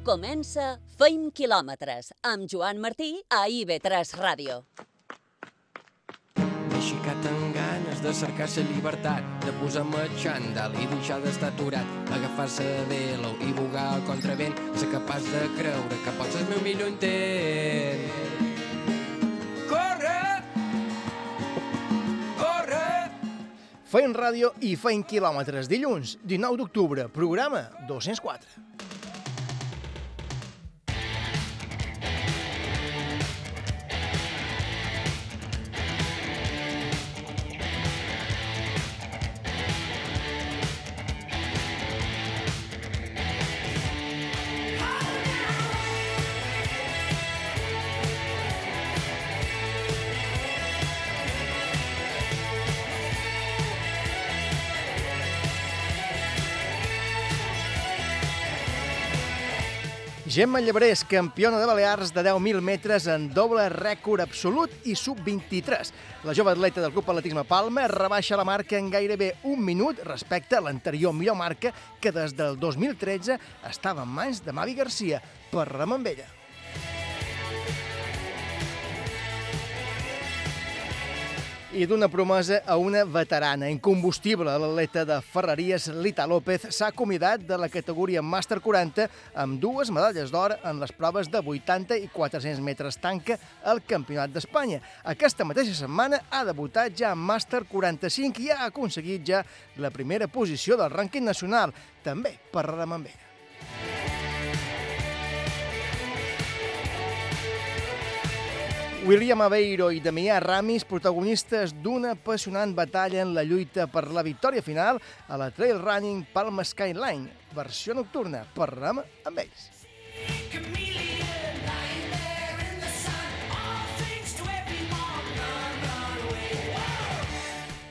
Comença Feim quilòmetres amb Joan Martí a IB3 Ràdio. M'he aixecat amb ganes de cercar la llibertat, de posar-me xandall i deixar d'estar aturat, agafar-se de velo i bugar al contravent, ser capaç de creure que pots el meu millor intent. Corre! Corre! Feim ràdio i feim quilòmetres. Dilluns, 19 d'octubre, programa 204. Gemma Llebrés, campiona de Balears de 10.000 metres en doble rècord absolut i sub-23. La jove atleta del Club Atletisme Palma rebaixa la marca en gairebé un minut respecte a l'anterior millor marca que des del 2013 estava en mans de Mavi Garcia. Parlem amb ella. I d'una promesa a una veterana incombustible, l'atleta de Ferreries, Lita López, s'ha acomiadat de la categoria Màster 40 amb dues medalles d'or en les proves de 80 i 400 metres tanca al Campionat d'Espanya. Aquesta mateixa setmana ha debutat ja en Màster 45 i ha aconseguit ja la primera posició del rànquing nacional. També parlarem amb ella. William Aveiro i Damià Ramis, protagonistes d'una apassionant batalla en la lluita per la victòria final a la Trail Running Palma Skyline, versió nocturna. Parlem amb ells.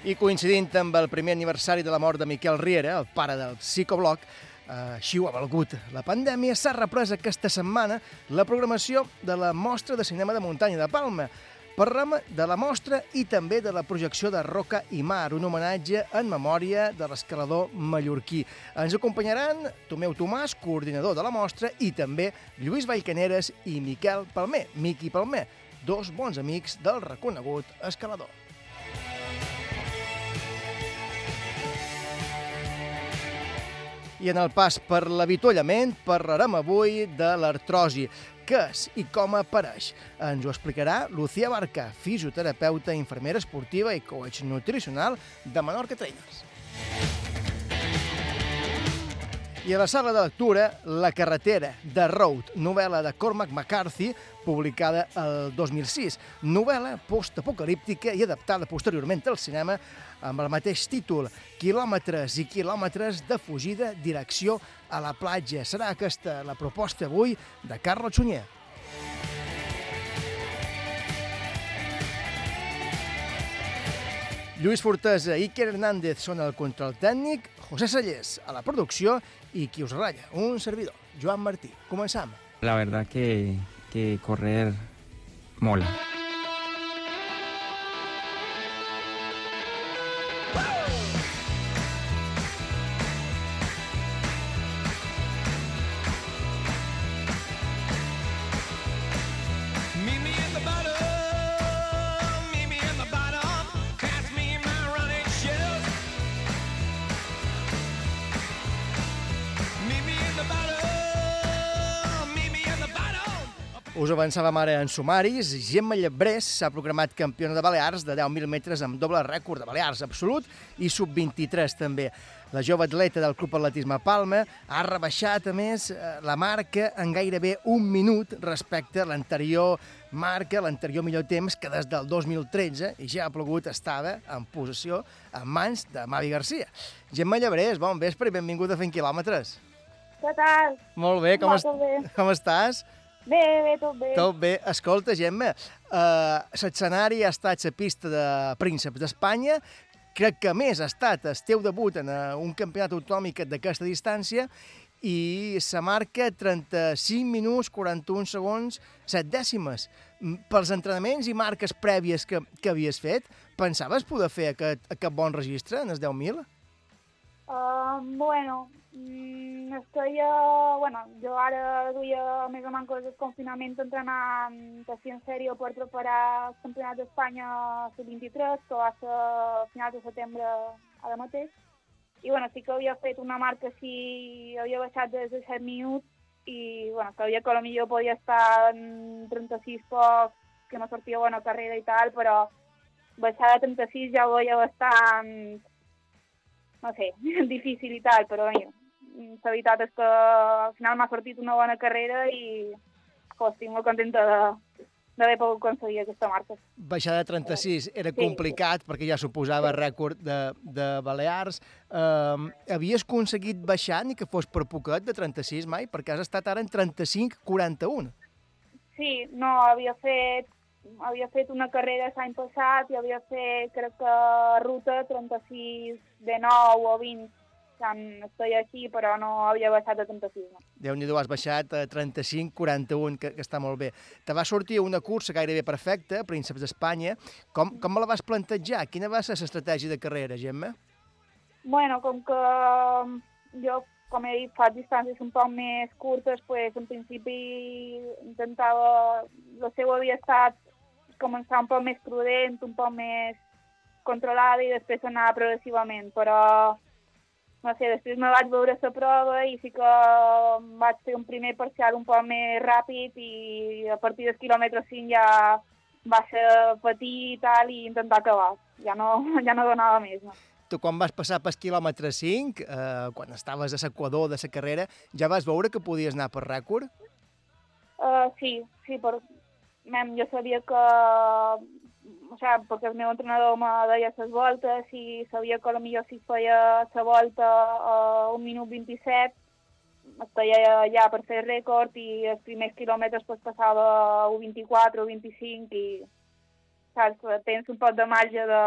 I coincidint amb el primer aniversari de la mort de Miquel Riera, el pare del psicobloc, així ho ha valgut la pandèmia, s'ha reprès aquesta setmana la programació de la Mostra de Cinema de Muntanya de Palma. Parlem de la mostra i també de la projecció de Roca i Mar, un homenatge en memòria de l'escalador mallorquí. Ens acompanyaran Tomeu Tomàs, coordinador de la mostra, i també Lluís Vallcaneres i Miquel Palmer, Miqui Palmer, dos bons amics del reconegut escalador. I en el pas per l'avituallament parlarem avui de l'artrosi, què és i com apareix. Ens ho explicarà Lucía Barca, fisioterapeuta, infermera esportiva i coach nutricional de Menorca Trainers. I a la sala de lectura, La carretera, de Road, novel·la de Cormac McCarthy, publicada el 2006. Novel·la postapocalíptica i adaptada posteriorment al cinema amb el mateix títol, quilòmetres i quilòmetres de fugida direcció a la platja. Serà aquesta la proposta avui de Carlos Sunyer. Lluís Fortesa i Iker Hernández són el control tècnic, José Sallés a la producció i qui us ratlla, un servidor, Joan Martí. Començam. La verdad que, que correr mola. Avançàvem ara en sumaris. Gemma Llebrés s'ha programat campiona de Balears de 10.000 metres amb doble rècord de Balears absolut i sub-23 també. La jove atleta del Club Atletisme Palma ha rebaixat, a més, eh, la marca en gairebé un minut respecte a l'anterior marca, l'anterior millor temps, que des del 2013, i ja ha plogut, estava en possessió en mans de Mavi Garcia. Gemma Llebrés, bon vespre i benvinguda a Fent Quilòmetres. Què tal? Molt bé, com, Molt est bé. com estàs? Bé, bé, tot bé. Tot bé. Escolta, Gemma, uh, l'escenari ha estat la pista de Prínceps d'Espanya, crec que més ha estat el teu debut en uh, un campionat autonòmic d'aquesta distància i se marca 35 minuts, 41 segons, 7 dècimes. Pels entrenaments i marques prèvies que, que havies fet, pensaves poder fer aquest, aquest bon registre en els 10.000? Uh, bueno, mm, estoy, uh, bueno, yo ara duia més o menys el confinament entrenant així en sèrio per preparar el Campionat d'Espanya sub-23, que va ser a finals de setembre ara mateix. I bueno, sí que havia fet una marca així, havia baixat des de 7 minuts i bueno, sabia que potser podia estar en 36 pocs, que no sortia bona carrera i tal, però baixar de 36 ja ho veia bastant, no sé, difícil i tal, però mira, la veritat és que al final m'ha sortit una bona carrera i pues, estic molt contenta de, d'haver pogut aconseguir aquesta marca. Baixar de 36 era Sí. complicat perquè ja suposava rècord de, de Balears. Um, havies aconseguit baixar ni que fos per poquet de 36 mai? Perquè has estat ara en 35-41. Sí, no, havia fet havia fet una carrera l'any passat i havia fet, crec que, ruta 36 de 9 o 20. O sigui, estic així, però no havia baixat de 36. No. Déu-n'hi-do, has baixat a 35-41, que, que està molt bé. Te va sortir una cursa gairebé perfecta, Prínceps d'Espanya. Com, com me la vas plantejar? Quina va ser l'estratègia de carrera, Gemma? Bueno, com que jo, com he dit, faig distàncies un poc més curtes, pues, en principi intentava... El seu havia estat començar un poc més prudent, un poc més controlada i després anar progressivament, però no sé, després me vaig veure la prova i sí que vaig fer un primer parcial un poc més ràpid i a partir del quilòmetre 5 ja va ser patir i tal i intentar acabar. Ja no, ja no donava més, no. Tu, quan vas passar pel quilòmetre 5, eh, quan estaves a l'equador de la carrera, ja vas veure que podies anar per rècord? Uh, sí, sí, per... Mem, jo sabia que... O sigui, perquè el meu entrenador me deia les voltes i sabia que potser si feia la volta a un minut 27 estaria ja per fer rècord i els primers quilòmetres pues, passava a 1.24 o 25 i saps, tens un poc de marge de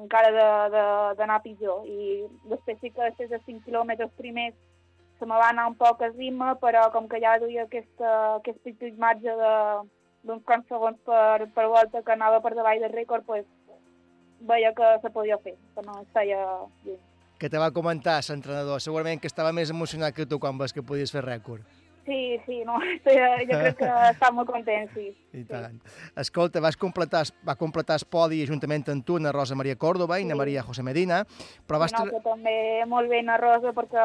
encara d'anar pitjor. I després sí que després de 5 quilòmetres primers se me va anar un poc a ritme, però com que ja duia aquesta, aquest petit marge de- d'uns quants segons per, per volta que anava per davall del rècord, pues, veia que se podia fer, que no es feia lluny. Que te va comentar l'entrenador. Segurament que estava més emocionat que tu quan vas que podies fer rècord. Sí, sí, no, estoy, jo crec que està molt content, sí. I sí. tant. Escolta, vas completar, va completar el podi juntament amb tu, na Rosa Maria Córdoba i na Sí. Maria José Medina, però vas... no, que també molt bé na Rosa perquè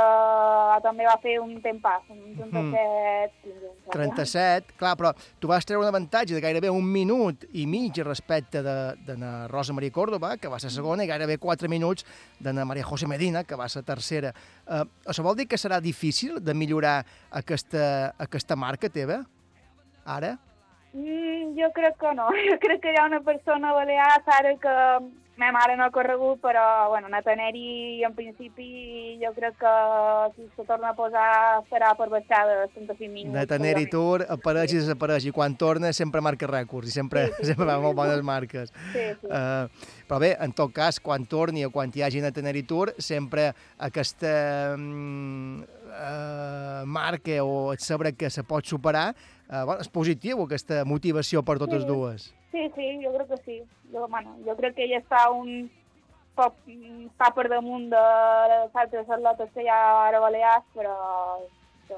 també va fer un tempàs, un 37, 15. 37, clar, però tu vas treure un avantatge de gairebé un minut i mig respecte de, de na Rosa Maria Córdoba, que va ser segona, i gairebé 4 minuts de na Maria José Medina, que va ser tercera. Uh, això vol dir que serà difícil de millorar aquesta, aquesta marca teva, ara? Mm, jo crec que no. Jo crec que hi ha una persona balear, Sara, que ma mare no ha corregut, però, bueno, Nataneri, en principi, jo crec que si se torna a posar serà per baixar de 35 minuts. De Teneri segurament. Tour apareix i desapareix, i quan torna sempre marca rècords, i sempre, Sí, sí, sempre sí. va molt bones marques. Sí, sí. Uh, però bé, en tot cas, quan torni o quan hi hagi a Teneri Tour, sempre aquesta um, uh, marca o et saber que se pot superar, uh, bueno, és positiu, aquesta motivació per totes Sí. dues. Sí, sí, jo crec que sí. Jo, bueno, jo crec que ella està un poc, està per damunt de les altres atletes que hi ha ara a Balears, però que,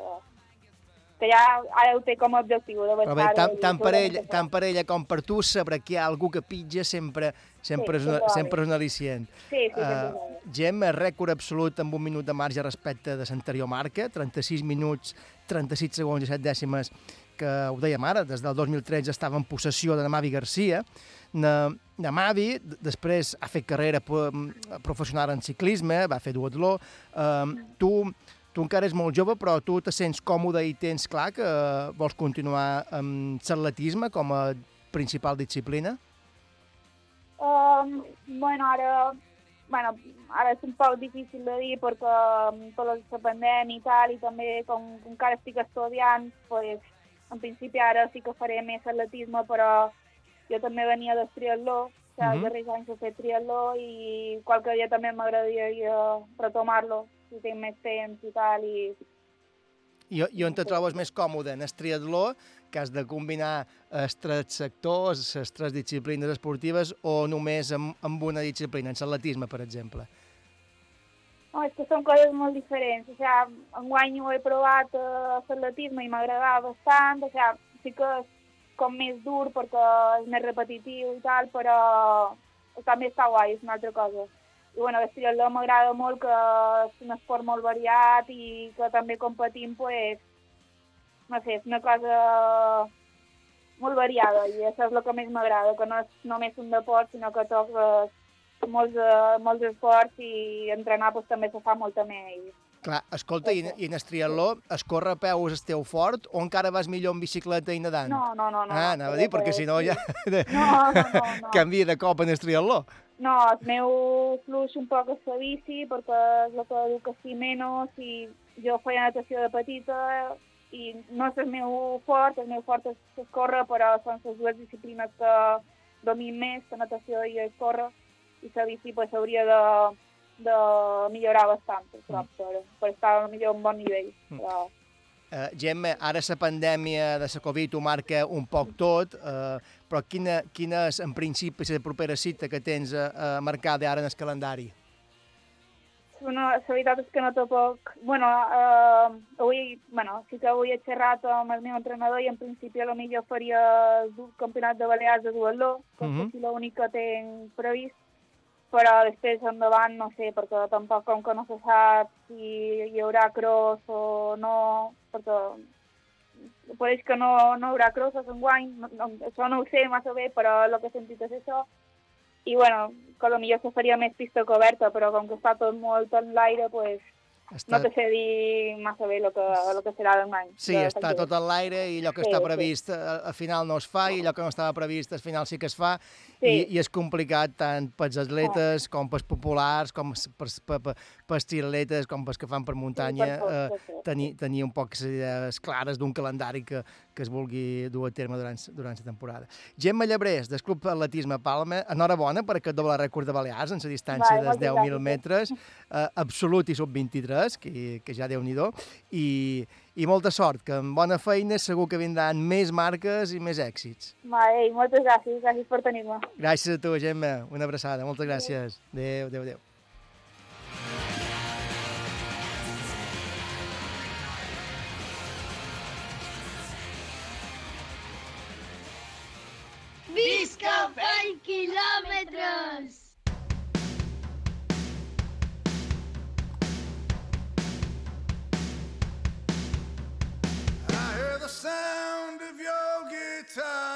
que ja ara ho té com a objectiu de Però bé, tant, tant, per ella, tant per ella com per tu, saber que hi ha algú que pitja sempre, sempre, Sí, és, una, sempre és un al·licient. Sí, sí, Uh. Gemma, rècord absolut amb un minut de marge respecte de l'anterior marca, 36 minuts, 36 segons i 7 dècimes, que ho dèiem ara, des del 2013 estava en possessió de Namavi Garcia. Na, Namavi després ha fet carrera professional en ciclisme, va fer duatló. Um, tu, tu encara és molt jove, però tu te sents còmode i tens clar que eh, vols continuar amb l'atletisme com a principal disciplina? Um, bueno, ara, bueno, ara és un poc difícil de dir perquè tota la pandèmia i tal, i també com, com encara estic estudiant, pues, en principi ara sí que faré més atletisme, però jo també venia del triatló, o sigui, Mhm. els darrers anys he fet triatló i qualque dia també m'agradaria retomar-lo, si tinc més temps i tal, i I, i on te trobes més còmode? En el triatló, que has de combinar els tres sectors, les tres disciplines esportives, o només amb, amb una disciplina, en l'atletisme, per exemple? No, és que són coses molt diferents. O sigui, enguany ho he provat a l'atletisme i m'agradava bastant. O sigui, sí que és com més dur perquè és més repetitiu i tal, però també està guai, és una altra cosa. I bueno, el triatló m'agrada molt, que és un esport molt variat i que també competim, pues, no sé, és una cosa molt variada i això és el que més m'agrada, que no és només un deport, sinó que toques molts, uh, molts esports i entrenar pues, també se fa molta més. Clar, escolta, i, i en el triatló, es corre a peus esteu fort o encara vas millor en bicicleta i nedant? No, no, no. no ah, anava a dir, perquè si no ja no, no, no, no. canvia de cop en el triatló. No, el meu fluix un poc és la bici, perquè és el que duc així menys, i jo feia natació de petita, i no és el meu fort, el meu fort és, és córrer, però són les dues disciplines que domin més, la natació i el córrer i la bici pues, hauria de, de millorar bastant, però, mm. per, per estar millor a un bon nivell. Mm. Però... Uh, Gemma, ara la pandèmia de la Covid ho marca un poc tot, uh, però quina, quina és, en principi, la propera cita que tens uh, marcada ara en el calendari? Bueno, la veritat és que no té poc... Bueno, uh, avui, bueno, sí que avui he xerrat amb el meu entrenador i en principi a lo millor faria el campionat de Balears de duatló, que mm -hmm. és l'únic que tinc previst però després endavant no sé, perquè tampoc com que no se sap si hi haurà cross o no, perquè pareix que no, no hi haurà crosses enguany, no, no, això no ho sé massa bé, però el que he sentit és això. I bueno, que potser se faria més pista coberta, però com que està tot molt en l'aire, pues, està... No te sé dir massa bé el que, el que serà d'enguany. Sí, de està tot en l'aire i allò que sí, està previst sí. Eh, al final no es fa i allò que no estava previst al final sí que es fa sí. i, i és complicat tant pels atletes com pels populars, com pels, per, per, pels triatletes, com pels que fan per muntanya, sí, per tot, eh, tenir, tenir un poc les idees clares d'un calendari que, que es vulgui dur a terme durant, durant la temporada. Gemma Llebrés, del Club Atletisme Palma, enhorabona per aquest doble rècord de Balears en la distància dels 10.000 metres, eh, absolut i sub-23, res, que, que ja déu nhi i, i molta sort, que amb bona feina segur que vindran més marques i més èxits. Va, ei, moltes gràcies, gràcies per tenir-me. Gràcies a tu, Gemma, una abraçada, moltes gràcies. Adéu, adéu, adéu. Disco 5 kilómetros. the sound of your guitar.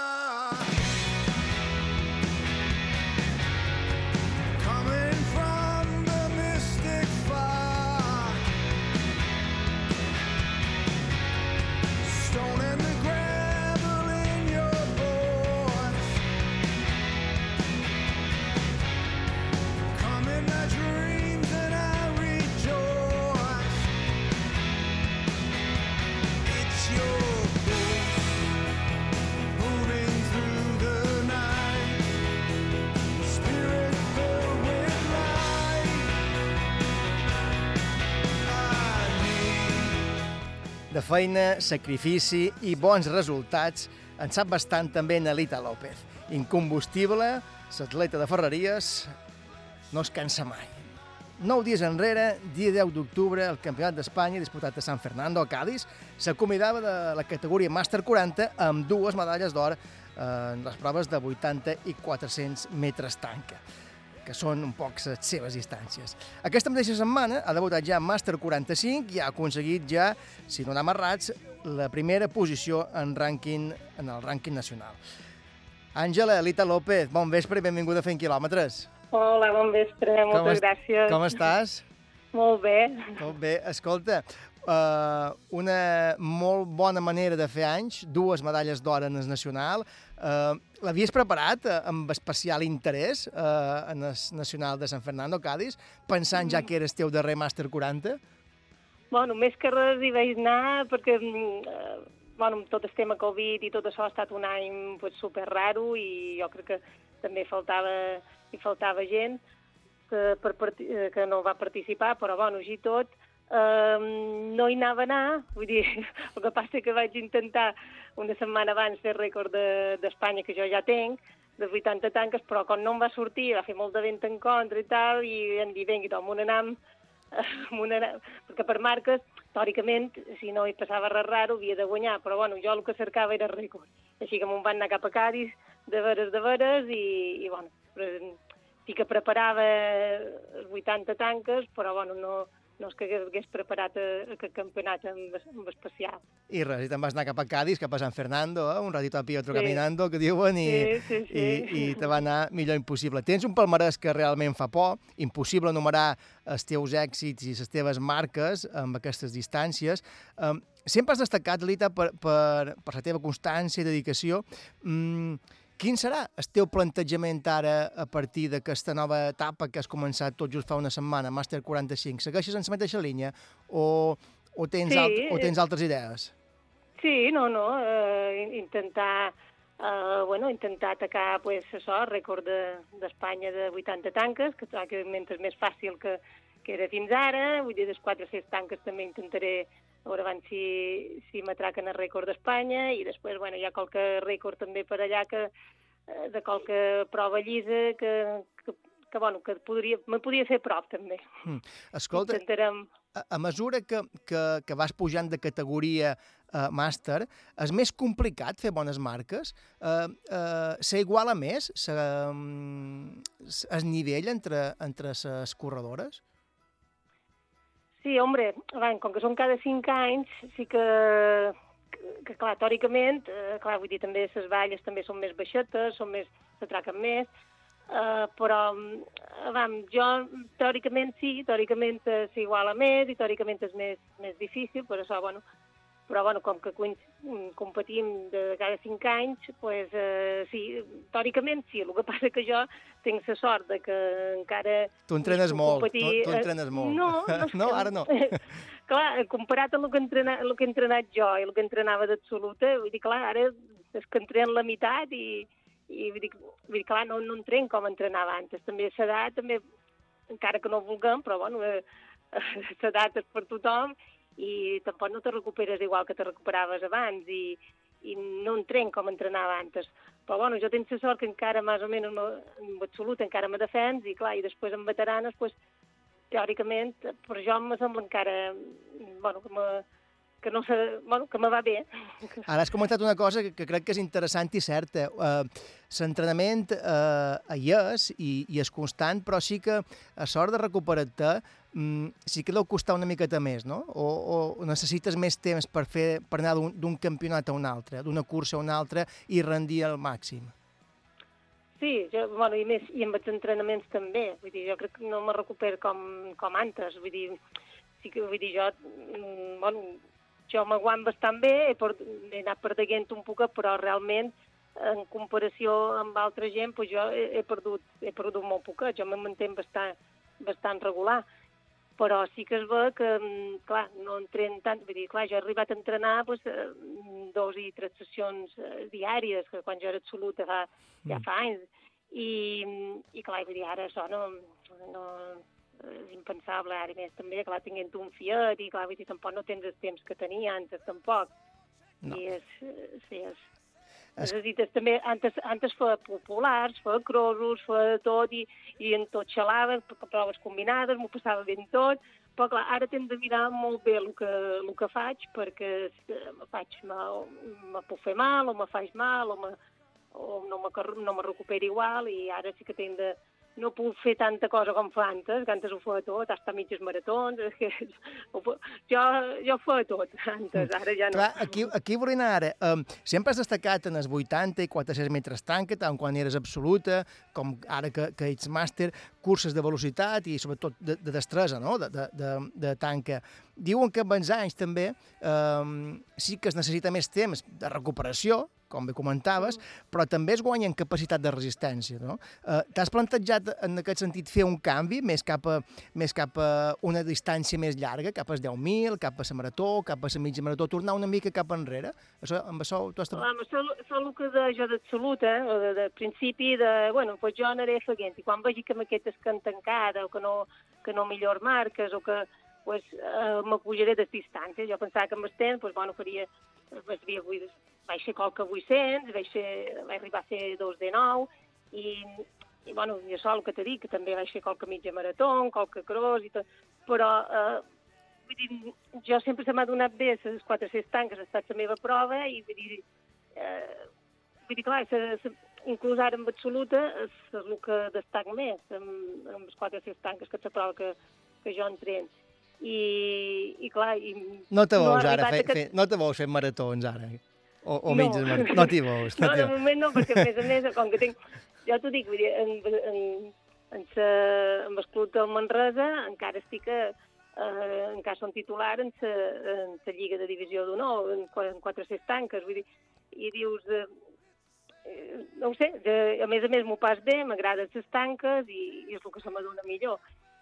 Feina, sacrifici i bons resultats en sap bastant també Nelita López. Incombustible, l'atleta de Ferreries, no es cansa mai. Nou dies enrere, dia 10 d'octubre, el Campionat d'Espanya, disputat a San Fernando, a Cádiz, s'acomidava de la categoria Màster 40 amb dues medalles d'or en les proves de 80 i 400 metres tanca que són un poc les seves distàncies. Aquesta mateixa setmana ha debutat ja en Màster 45 i ha aconseguit ja, si no anem errats, la primera posició en, rànquing, en el rànquing nacional. Àngela, Elita López, bon vespre i benvinguda a Fent Quilòmetres. Hola, bon vespre, moltes com gràcies. Com estàs? Molt bé. Molt bé. Escolta, uh, una molt bona manera de fer anys, dues medalles d'or en el nacional, Uh, L'havies preparat uh, amb especial interès uh, en el Nacional de San Fernando, Cádiz, pensant ja que eres teu darrer màster 40? Bueno, més que res hi vaig anar perquè uh, bueno, tot el tema Covid i tot això ha estat un any pues, super raro i jo crec que també faltava, hi faltava gent que, per, que no va participar, però bueno, així tot eh, no hi anava a anar, vull dir, el que passa que vaig intentar una setmana abans fer rècord d'Espanya, de, que jo ja tenc, de 80 tanques, però quan no em va sortir, va fer molt de vent en contra i tal, i em dir, vinga, tom, un anam, perquè per marques, teòricament, si no hi passava res raro, havia de guanyar, però bueno, jo el que cercava era rècord. Així que me'n van anar cap a Cádiz, de veres, de veres, i, i bueno, sí que preparava 80 tanques, però bueno, no, no és que hagués preparat eh, aquest campionat en, en especial. I res, i te'n vas anar cap a Cádiz, cap a San Fernando, eh? un ratito a pie, otro sí. caminando, que diuen, i, sí, sí, sí. i, i te va anar millor impossible. Tens un palmarès que realment fa por, impossible enumerar els teus èxits i les teves marques amb aquestes distàncies. Um, sempre has destacat, Lita, per, per, per la teva constància i dedicació. Mm, Quin serà el teu plantejament ara a partir d'aquesta nova etapa que has començat tot just fa una setmana, Màster 45? Segueixes en la mateixa línia o, o, tens, sí. alt, o tens altres idees? Sí, no, no, eh, intentar, eh, bueno, intentar atacar pues, això, el rècord d'Espanya de, de 80 tanques, que òbviament és més fàcil que, que era fins ara, vull dir, dels 4 o 6 tanques també intentaré a veure abans si, si m'atraquen el rècord d'Espanya i després, bueno, hi ha qualque rècord també per allà que, eh, de qualque prova llisa que, que, que bueno, que podria, me podria fer prop també. Mm. Escolta, Intentarem... a, a mesura que, que, que vas pujant de categoria uh, màster, és més complicat fer bones marques? Uh, uh, S'iguala més se, um, es nivell entre, entre les corredores? Sí, van, com que són cada cinc anys, sí que, que, que clar, teòricament, eh, clar, vull dir, també les valles també són més baixetes, són més, s'atraquen més, eh, però, eh, vam, jo, teòricament sí, teòricament s'iguala més i teòricament és més, més difícil, per això, bueno, però bueno, com que competim de cada cinc anys, pues, eh, sí, teòricament sí, el que passa que jo tinc la sort de que encara... Tu entrenes molt, competir... tu, tu entrenes molt. No, no, no ara no. clar, comparat amb el que, entrena, el que he entrenat jo i el que entrenava d'absoluta, vull dir, clar, ara és que entrenen la meitat i, i vull dir, vull dir clar, no, no entren com entrenava antes. També s'edat, també, encara que no vulguem, però bueno, eh, s'edat és per tothom i tampoc no te recuperes igual que te recuperaves abans i, i no entren com entrenava antes. Però bueno, jo tinc la sort que encara més o menys en absolut encara me defens i clar, i després en veteranes, pues, teòricament, per jo me sembla encara, bueno, que me, que no sé, bueno, que me va bé. Ara has comentat una cosa que, que crec que és interessant i certa. Uh, L'entrenament uh, hi és i, i és constant, però sí que a sort de recuperar-te um, sí que deu costar una miqueta més, no? O, o necessites més temps per, fer, per anar d'un campionat a un altre, d'una cursa a una altra i rendir al màxim. Sí, jo, bueno, i, més, i amb els entrenaments també. Vull dir, jo crec que no me recupero com, com antes. Vull dir, sí que, vull dir, jo, mm, bueno, jo m'aguant bastant bé, he, per, he anat perdent un poc, però realment en comparació amb altra gent, doncs jo he, he, perdut, he perdut molt poquet, jo me mantenc bastant, bastant regular. Però sí que es ve que, mm, clar, no entren tant, vull dir, clar, jo he arribat a entrenar doncs, dos i tres sessions eh, diàries, que quan jo era absoluta fa, ja mm. fa anys, i, i clar, vull dir, ara això no, no, és impensable ara més també, clar, tinguent un Fiat i clar, vull dir, tampoc no tens el temps que tenia antes tampoc. No. I és, sí, és, es... És a dir, també, antes, antes feia populars, feia crossos, feia tot, i, i en tot xalava, proves combinades, m'ho passava ben tot, però clar, ara tinc de mirar molt bé el que, el que faig, perquè me faig, me, me puc fer mal, o me faig mal, o, me, o no, me, no me recupero igual, i ara sí que tinc de, no puc fer tanta cosa com fa antes, que antes ho feia tot, hasta mitges maratons, és que jo, jo feia tot antes, ara ja no. Clar, aquí, aquí anar ara. Um, sempre has destacat en els 80 i 400 metres tanca, tant quan eres absoluta, com ara que, que ets màster, curses de velocitat i sobretot de, de destresa, no?, de, de, de, de tanca. Diuen que amb els anys també um, sí que es necessita més temps de recuperació, com bé comentaves, però també es guanya en capacitat de resistència. No? Eh, T'has plantejat en aquest sentit fer un canvi més cap a, més cap a una distància més llarga, cap als 10.000, cap a la marató, cap a la mitja marató, tornar una mica cap enrere? Això, amb això tu has... Clar, això, això el que de, jo d'absolut, eh? de, de principi, de, bueno, pues jo anaré seguint, i quan vegi que aquest és que han tancat, o que no, que no millor marques, o que pues, eh, me pujaré de distàncies. Jo pensava que amb el temps, pues, bueno, faria, pues, havia, vaig ser qualque 800, vaig, ser, vaig arribar a ser dos de nou, i, i bueno, i això el que t'he dit, que també vaig fer qualque mitja marató, qualque cross i tot, però eh, vull dir, jo sempre se m'ha donat bé les 400 tanques, ha estat la meva prova i vull dir, eh, vull dir clar, se, se, inclús ara en absoluta és, el que destac més amb, amb les 400 tanques, que és la prova que, que jo entren. I, i clar... I No te veus ha ara, arribat fe, aquest- fe, no te veus fent maratons ara, o, o No. mitges maratons. No t'hi veus, no No, de moment no, perquè a més a més, com que tinc... Jo t'ho dic, vull dir, en, en, en, sa, en el club del Manresa encara estic a, eh, encara som titular en sa, en sa lliga de divisió d'honor, en, en 400 tanques, vull dir, i dius... Eh, eh, no ho sé, de, a més a més m'ho pas bé, m'agraden les tanques i, i és el que se m'adona millor.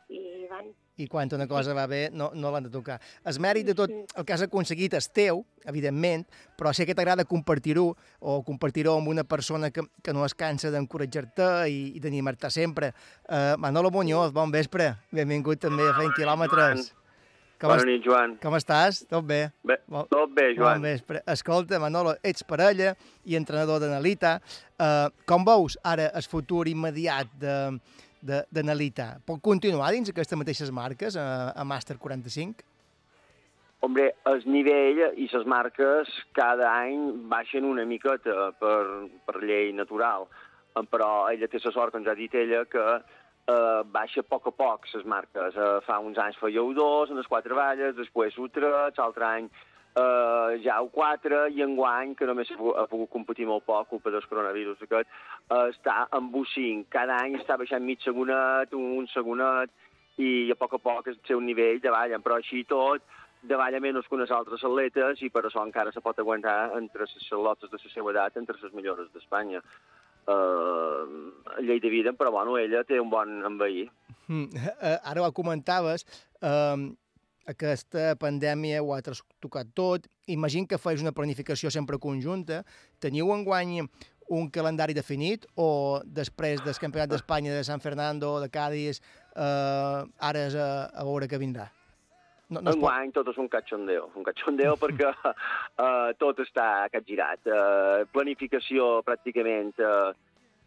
I van, I quan una cosa va bé, no, no l'han de tocar. El mèrit de tot el que has aconseguit és teu, evidentment, però sé que t'agrada compartir-ho o compartir-ho amb una persona que, que no es cansa d'encoratjar-te i, i d'animar-te sempre. Uh, Manolo Muñoz, bon vespre. Benvingut també a Fent Quilòmetres. Com, Bona nit, Joan. com estàs? Tot bé? Bé, Bon- tot bé, Joan. Bon vespre. Escolta, Manolo, ets parella i entrenador d'Analita. Uh, com veus ara el futur immediat de, de, d'Analita? Pot continuar dins aquestes mateixes marques a, a Màster 45? Hombre, el nivell i les marques cada any baixen una miqueta per, per llei natural, Eh, però ella té la sort, ja ha dit ella, que eh, baixa a poc a poc les marques. Eh, fa uns anys fèieu dos, en les quatre valles, després tres, l'altre any eh, ja ho quatre, i enguany, que només ha pogut, competir molt poc, culpa del coronavirus aquest, eh, està amb un 5. Cada any està baixant mig segonet, un segonet, i a poc a poc el seu nivell davallen, però així tot davalla menys que unes altres atletes i per això encara se pot aguantar entre les lotes de la seva edat entre les millores d'Espanya. Uh, llei de vida, però bueno, ella té un bon enveí. Mm, eh, ara ho comentaves, eh, aquesta pandèmia ho ha trastocat tot. Imagino que feu una planificació sempre conjunta. Teniu enguany un calendari definit o després del Campionat d'Espanya de San Fernando, de Cádiz, eh, ara és a, a veure què vindrà? No, no pot... Enguany tot és un cachondeo, un cachondeo perquè uh, tot està capgirat. Uh, planificació pràcticament uh,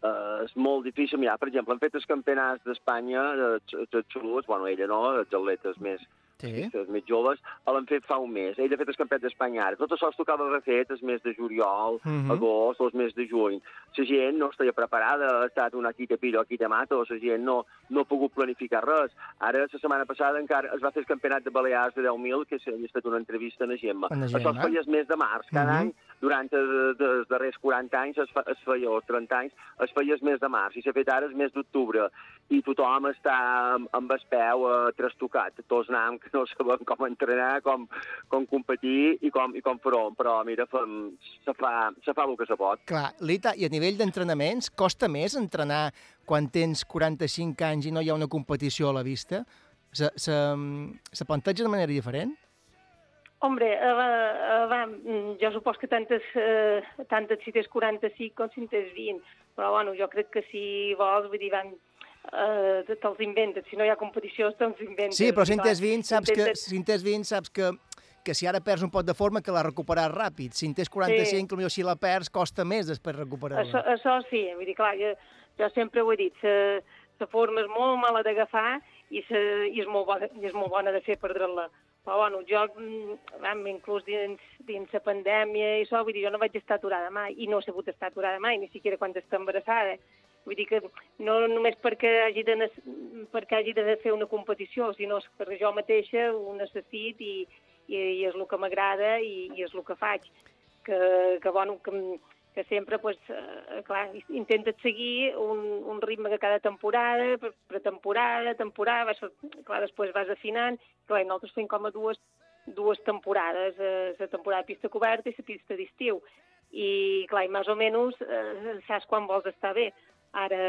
uh, és molt difícil. Mira, per exemple, han fet els campionats d'Espanya, els els absoluts, bueno, ella no, els atletes més, Sí. els més joves, l'han fet fa un mes. Ell ha fet el campionat d'Espanya ara. Tot això es tocava haver fet el mes de juliol, Mhm. agost, el mes de juny. La gent no estava preparada, ha estat una aquí de pillo, aquí de mato, la gent no, no ha pogut planificar res. Ara, la setmana passada, encara es va fer el campionat de Balears de 10.000, que ha estat una entrevista a la Gemma. A la Això Gemma. es feia el mes de març. Cada Mhm. any, durant els, els darrers 40 anys, es, fa, es feia, o 30 anys, es feia el mes de març, i s'ha fet ara el mes d'octubre. I tothom està amb, amb el peu eh, trastocat. Tots anàvem no sabem com entrenar, com, com competir i com, i com fer-ho. Però, mira, fem, se, fa, se fa el que se pot. Clar, Lita, i a nivell d'entrenaments, costa més entrenar quan tens 45 anys i no hi ha una competició a la vista? Se, se, se planteja de manera diferent? Hombre, eh, eh, va, jo supos que tantes, eh, tantes si tens 45 com si en tens 20, però bueno, jo crec que si vols, vull dir, van, eh, te'ls inventes, si no hi ha competició te'ls inventes. Sí, però si en tens 20, saps que, si en tens 20, saps que, que si ara perds un pot de forma, que la recuperar ràpid. Si en tens 45, sí. potser si la perds, costa més després Això, recuperar-la. això sí, vull dir, clar, jo, jo sempre ho he dit, la, la forma és molt mala d'agafar i, sa, i, és molt bona, i és molt bona de fer perdre-la. Però, bueno, jo, mm, vam, inclús dins, dins la pandèmia i això, vull dir, jo no vaig estar aturada mai, i no he sabut estar aturada mai, ni siquiera quan està embarassada. Vull dir que no només perquè hagi de, perquè hagi de fer una competició, sinó perquè jo mateixa ho necessit i, i, i és el que m'agrada i, i és el que faig. Que, que, bueno, que, que sempre, pues, eh, clar, intentes seguir un, un ritme que cada temporada, per, per temporada, vas, clar, després vas afinant, clar, nosaltres fem com a dues, dues temporades, eh, la temporada de pista coberta i la pista d'estiu. I, clar, i més o menys eh, saps quan vols estar bé. Ara,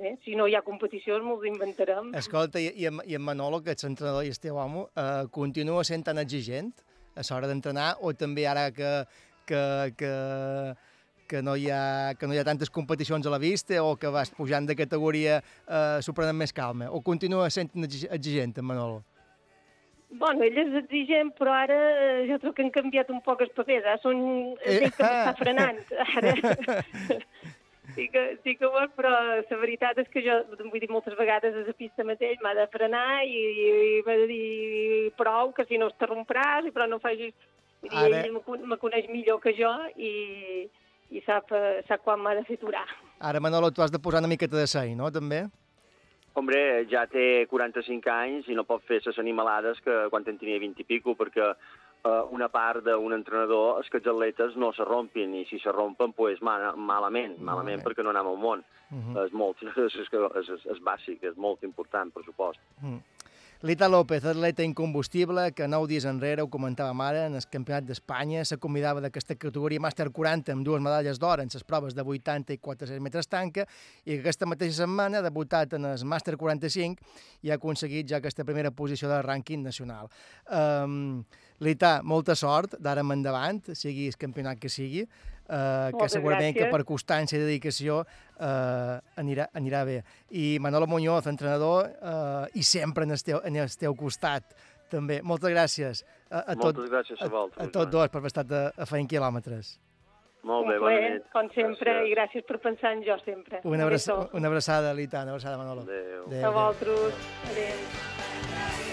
eh, si no hi ha competicions, m'ho inventarem. Escolta, i, i, en, i en Manolo, que ets entrenador i el teu amo, eh, continua sent tan exigent a l'hora d'entrenar o també ara que, que, que, que, no hi ha, que no hi ha tantes competicions a la vista o que vas pujant de categoria eh, s'ho prenen més calma? O continua sent exi- exigent, en Manolo? Bueno, ell és exigent, però ara eh, jo crec que han canviat un poc els papers. Ara són Eh, que ah. m'està frenant. Ara... sí que, sí que és, però la veritat és que jo, vull dir, moltes vegades a la pista mateix m'ha de frenar i, i, i m'ha de dir prou, que si no es t'arrompràs, però no facis... Vull dir, Ara- ell me con- me coneix millor que jo i, i sap, eh, sap quan m'ha de fer aturar. Ara, Manolo, tu has de posar una miqueta de seny, no, també? Hombre, ja té 45 anys i no pot fer les animalades que quan en tenia 20 i pico, perquè una part d'un entrenador és que els atletes no se rompin, i si se rompen, pues, mal, malament, malament, perquè no anem al món. Mhm. És molt, és, és, és, és, bàsic, és molt important, per supost. Mm. Lita López, atleta incombustible, que nou dies enrere, ho comentàvem ara, en el Campionat d'Espanya, se convidava d'aquesta categoria Màster 40 amb dues medalles d'or en les proves de 80 i 400 metres tanca, i que aquesta mateixa setmana ha debutat en el Màster 45 i ha aconseguit ja aquesta primera posició del rànquing nacional. Um, Lita, molta sort d'ara en endavant, sigui el campionat que sigui, uh, que segurament que gràcies. per constància i dedicació uh, anirà, anirà bé. I Manolo Muñoz, entrenador, uh, i sempre en el, teu, en el teu costat, també. Moltes gràcies a, a, tot, Moltes gràcies a a, vosaltres. a tots dos per haver estat a, a feint quilòmetres. Molt bé, Un bona nit. Com sempre, Gràcies. i gràcies per pensar en jo sempre. Una, abraça, Adéu. una abraçada, Lita, una abraçada, Manolo. Adéu. Adéu, A adéu. vosaltres. Adéu. You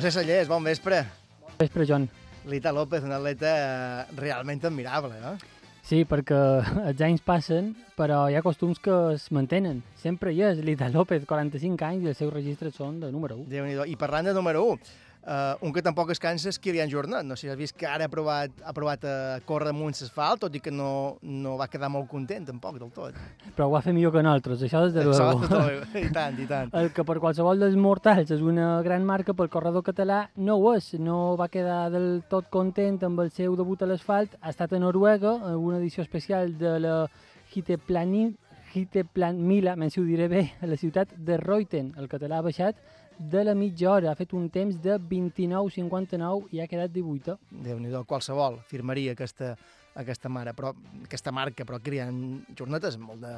José Sallés, bon vespre. Vespre, Joan. Lita López, una atleta eh, realment admirable, eh? Sí, perquè els anys passen, però hi ha costums que es mantenen. Sempre hi és Lita López, 45 anys, i els seus registres són de número 1. déu nhi I parlant de número 1, uh, un que tampoc es cansa és Kilian Jornet. No sé si has vist que ara ha provat, ha provat a córrer amunt l'asfalt, tot i que no, no va quedar molt content, tampoc, del tot. Però ho va fer millor que nosaltres, això des de luego. I tant, i tant. El que per qualsevol dels mortals és una gran marca pel corredor català no ho és. No va quedar del tot content amb el seu debut a l'asfalt. Ha estat a Noruega, en una edició especial de la Hiteplan Mila, men si ho diré bé, a la ciutat de Reuten. El català ha baixat de la mitja hora, ha fet un temps de 29,59 i ha quedat 18. déu nhi qualsevol firmaria aquesta, aquesta mare, però, aquesta marca, però Kilian Jornet és molt de,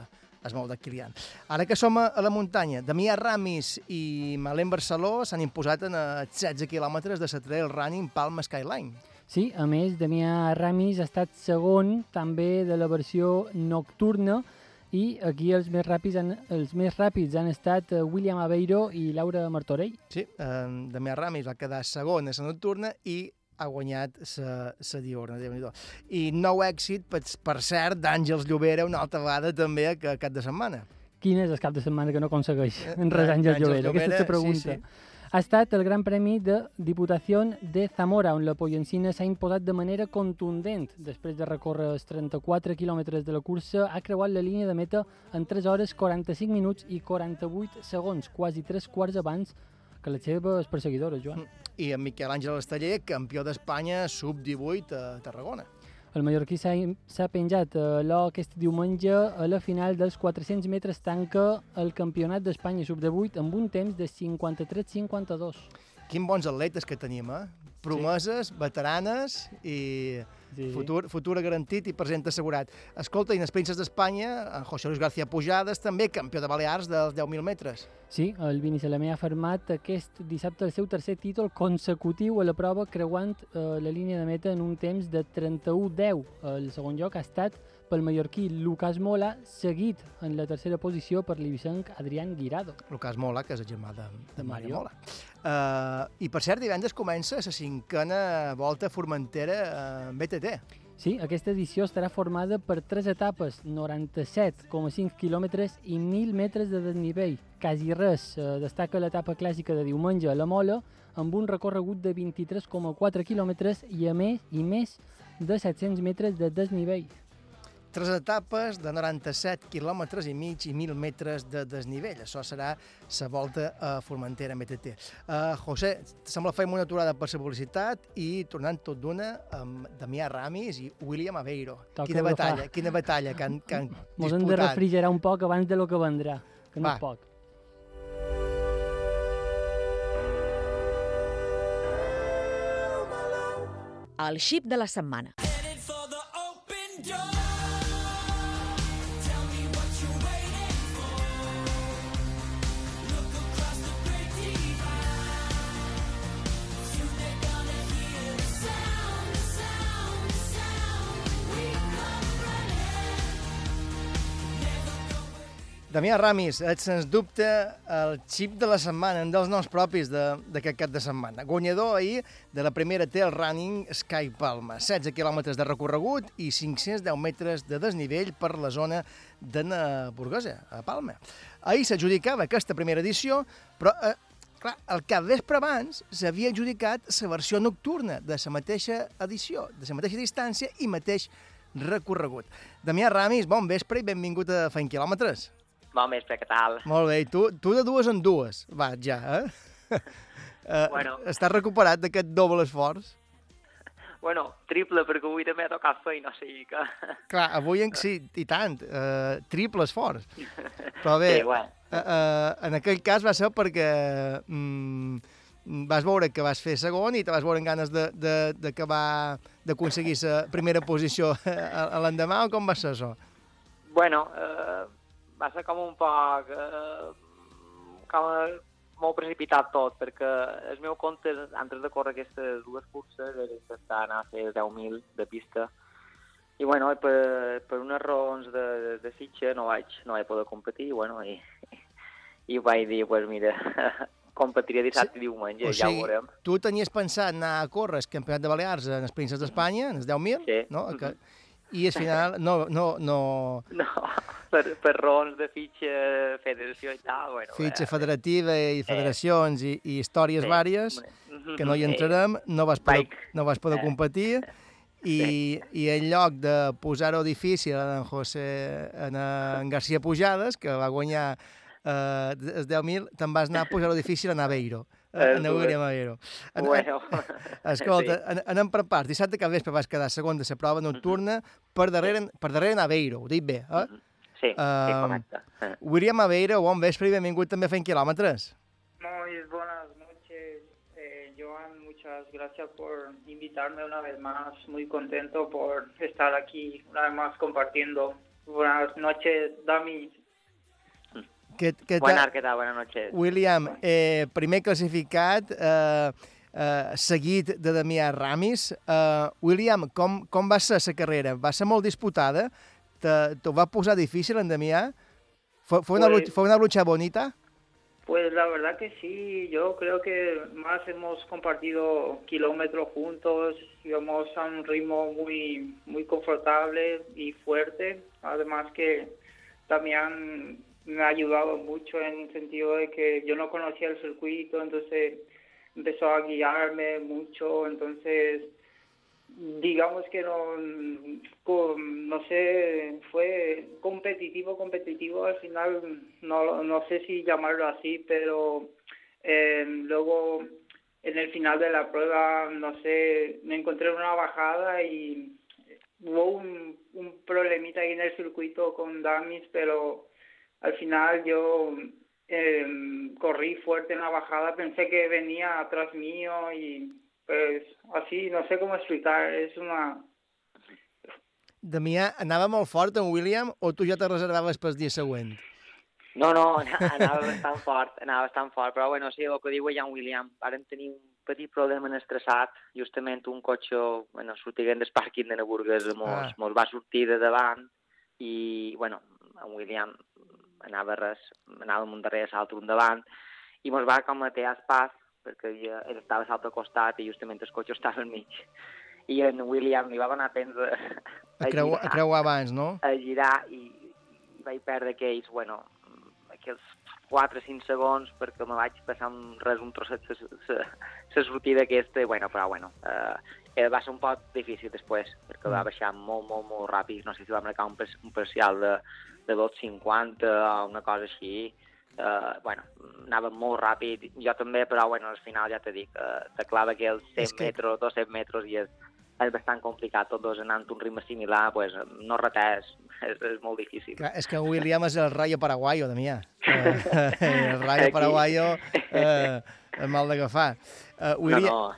és molt de Kilian. Ara que som a, la muntanya, Damià Ramis i Malén Barceló s'han imposat en eh, 16 quilòmetres de la trail running Palma Skyline. Sí, a més, Damià Ramis ha estat segon també de la versió nocturna i aquí els més ràpids han, els més ràpids han estat eh, William Aveiro i Laura Martorell. Sí, eh, Damià Ramis va quedar segon a la nocturna i ha guanyat la diurna, déu nhi I nou èxit, per, per cert, d'Àngels Llobera una altra vegada també a ca- cap de setmana. Quin és el cap de setmana que no aconsegueix Eh, en res Àngels Àngels Llobera? Aquesta és Llobera, la pregunta. sí, sí. Ha estat el Gran Premi de Diputació de Zamora, on la Pollancina s'ha imposat de manera contundent. Després de recórrer els 34 quilòmetres de la cursa, ha creuat la línia de meta en 3 hores 45 minuts i 48 segons, quasi 3 quarts abans que les seves perseguidores, Joan. I en Miquel Àngel Esteller, campió d'Espanya sub-18 a Tarragona. El mallorquí s'ha penjat a l'O aquest diumenge a la final dels 400 metres tanca el Campionat d'Espanya sub-18 amb un temps de 53-52. Quin bons atletes que tenim, eh? Promeses, veteranes i Sí. futur, futur garantit i present assegurat. Escolta, i en els Princes d'Espanya, en José Luis García Pujades, també campió de Balears dels 10.000 metres. Sí, el Vini Salamé ha firmat aquest dissabte el seu tercer títol consecutiu a la prova creuant eh, la línia de meta en un temps de 31-10. El segon lloc ha estat pel mallorquí Lucas Mola, seguit en la tercera posició per l'Ibicenc Adrián Guirado. Lucas Mola, que és el germà de, de Mario Mario. Mola. Uh, I, per cert, divendres comença la cinquena volta Formentera en BTT. Sí, aquesta edició estarà formada per tres etapes, 97,5 quilòmetres i 1.000 metres de desnivell. Quasi res. Eh, destaca l'etapa clàssica de diumenge a la Mola, amb un recorregut de 23,4 quilòmetres i a més i més de 700 metres de desnivell. Tres etapes de 97 quilòmetres i mig i 1.000 metres de desnivell. Això serà la volta a Formentera MTT. Uh, José, sembla fer una aturada per la publicitat i tornant tot d'una amb Damià Ramis i William Aveiro. Toca quina batalla, quina batalla que han, que han Mos hem de disputat. refrigerar un poc abans de lo que vendrà, que no Va. és poc. El xip de la setmana. Damià Ramis, ets sens dubte el xip de la setmana, un dels noms propis d'aquest cap de setmana. Guanyador ahir de la primera Trail Running Sky Palma. 16 quilòmetres de recorregut i 510 metres de desnivell per la zona de Burgosa, a Palma. Ahir s'adjudicava aquesta primera edició, però eh, clar, el cap vespre abans s'havia adjudicat la versió nocturna de la mateixa edició, de la mateixa distància i mateix recorregut. Damià Ramis, bon vespre i benvingut a Feint Quilòmetres. Bon vespre, què tal? Molt bé, i tu, tu de dues en dues, va, ja, eh? eh Bueno. Estàs recuperat d'aquest doble esforç? Bueno, triple, perquè avui també ha tocat feina, o sigui que... Clar, avui en, sí, i tant, eh, triple esforç. Però bé, Sí, bueno. eh, eh, en aquell cas va ser perquè mm, vas veure que vas fer segon i te vas veure amb ganes d'acabar d'aconseguir la primera posició l'endemà o com va ser això? Bueno, eh, va ser com un poc... Eh, com molt precipitat tot, perquè el meu compte, antes de córrer aquestes dues curses, era intentar anar a fer 10.000 de pista. I bueno, per, per unes raons de, de fitxa no vaig, no vaig poder competir, i bueno, i, i vaig dir, pues mira, competiré dissabte i diumenge, O ja ho sigui, veurem. tu tenies pensat anar a córrer el Campionat de Balears en els Prínceps d'Espanya, en els 10.000, Sí. no? Que, I al final no, no, no, No, per, per raons de fitxa, federació i tal, bueno... fitxa eh, federativa i federacions i, i històries Sí, vàries, mhm, que no hi entrarem, no vas poder, no vas poder Eh. competir, i, i en lloc de posar-ho difícil a en José, en, en García Pujades, que va guanyar eh, els 10.000, te'n vas anar a posar-ho difícil a Naveiro, Eh, en William Aveiro. En- Bueno, Escolta, sí. sí. anem per parts. Dissabte que vespre vas quedar segon de la prova nocturna per darrere, per darrere Naveiro, ho dic bé, eh? Sí, sí, Um, correcte. Eh. William Aveiro, bon vespre i benvingut també fent quilòmetres. Muy buenas noches, eh, Joan. Muchas gracias por invitarme una vez más. Muy contento por estar aquí una vez más compartiendo. Buenas noches, Dami. Que, que Buenas, ¿qué tal? Buenas noches. William, eh, primer classificat, eh, eh, seguit de Damià Ramis. Eh, William, com, com va ser la carrera? Va ser molt disputada? Te- T'ho va posar difícil en Damià? Fue, fue, una, Pues- lucha, fue una lucha bonita? Pues la verdad que sí, yo creo que más hemos compartido kilómetros juntos, íbamos a un ritmo muy, muy confortable y fuerte, además que también me ha ayudado mucho en el sentido de que yo no conocía el circuito, entonces empezó a guiarme mucho, entonces digamos que no, no sé, fue competitivo, competitivo, al final no, no sé si llamarlo así, pero eh, luego en el final de la prueba, no sé, me encontré en una bajada y hubo un, un problemita ahí en el circuito con Damis, pero al final yo eh, corrí fuerte en la bajada, pensé que venía atrás mío y pues así, no sé cómo explicar, es una... Damià, anava molt fort en William o tu ja te reservaves pel dia següent? No, no, anava bastant fort, anava bastant fort, però bueno, sí, el que diu Jan William, vàrem tenir un petit problema en el traçat, justament un cotxe, bueno, sortint del pàrquing de Naburgues, mos, Ah. mos va sortir de davant i, bueno, en William anava res, anava un darrere, l'altre un davant, i mos va com a tear pas, perquè ell, ell estava a l'altre costat i justament el cotxe estava al mig. I en William li va donar temps a, A, creu, a creuar abans, no? a girar i, i vaig perdre aquells, bueno, aquells 4-5 segons perquè me vaig passar un, res un trosset la sortida aquesta, i bueno, però bueno, eh, eh, va ser un poc difícil després, perquè va baixar molt, molt, molt ràpid, no sé si va marcar un, un parcial de, de 2.50 o una cosa així, eh, bueno, anava molt ràpid, jo també, però bueno, al final ja te dic, eh, te clava que els 100 És que- metres, 200 metres i és, és bastant complicat, tots dos anant a un ritme similar, pues, no retès, és, és molt difícil. Clar, és que William és el rayo paraguayo, Damià. Eh, el rayo Aquí. paraguayo eh, es mal d'agafar. Eh, William, No, no,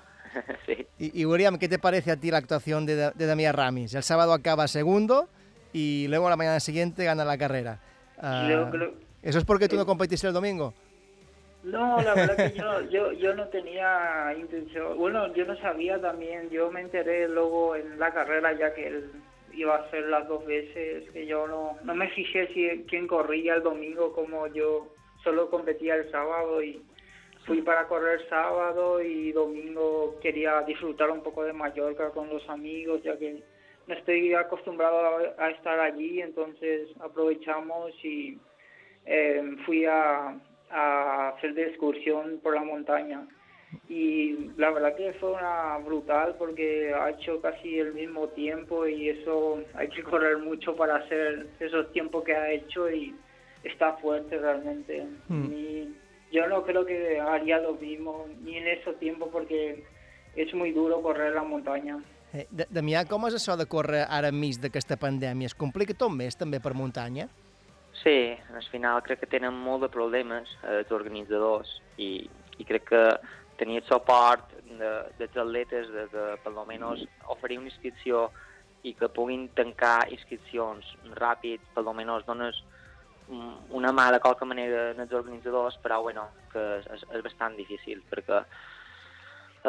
sí. Y, y, William, ¿qué te parece a ti la actuación de, de Damián Ramis? El sábado acaba segundo y luego la mañana siguiente gana la carrera. Ah, Yo creo- ¿Eso es porque tú no competiste el domingo? No, la verdad que yo, yo, yo no tenía intención. Bueno, yo no sabía también. Yo me enteré luego en la carrera ya que él iba a hacer las dos veces. Que yo no, no me fijé si quién corría el domingo como yo solo competía el sábado y fui para correr sábado y domingo quería disfrutar un poco de Mallorca con los amigos ya que no estoy acostumbrado a, a estar allí entonces aprovechamos y eh, fui a, a hacer de excursión por la montaña y la verdad que fue una brutal porque ha hecho casi el mismo tiempo y eso hay que correr mucho para hacer esos tiempos que ha hecho y está fuerte realmente. Mm. Yo no creo que haría lo mismo ni en esos tiempos porque es muy duro correr la montaña. Eh, Da- Damià, com és això de córrer ara enmig d'aquesta pandèmia? Es complica tot més, també, per muntanya? Sí, al final crec que tenen molt de problemes eh, els organitzadors i, i crec que tenir el suport de, dels atletes de que per almenys oferir una inscripció i que puguin tancar inscripcions ràpid, per almenys dones una mà de qualque manera als organitzadors, però bueno, que és, és bastant difícil perquè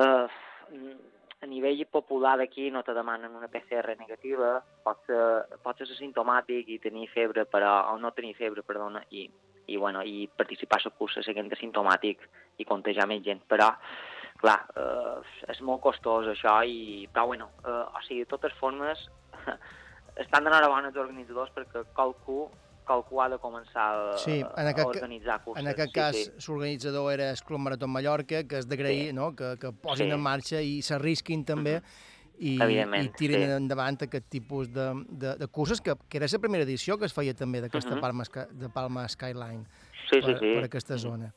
eh, a nivell popular d'aquí no te demanen una PCR negativa, pots ser, pots ser asimptomàtic i tenir febre, però, o no tenir febre, perdona, i, i, bueno, i participar a la cursa sent asimptomàtic i contagiar més gent, però clar, eh, és molt costós això, i, però bueno, eh, o sigui, de totes formes, estan donant bona els organitzadors perquè qualcú, qualcú ha de començar a, Sí, en a aquest, organitzar curses. en aquest sí, cas sí. l'organitzador era el Club Marató Mallorca, que és d'agrair Sí. no? que, que posin Sí. en marxa i s'arrisquin també i, Evidentment, i tirin sí. endavant aquest tipus de, de, de curses, que, que era la primera edició que es feia també d'aquesta Mhm. Palma, Sky- de Palma Skyline Sí, sí, per, sí. per aquesta zona.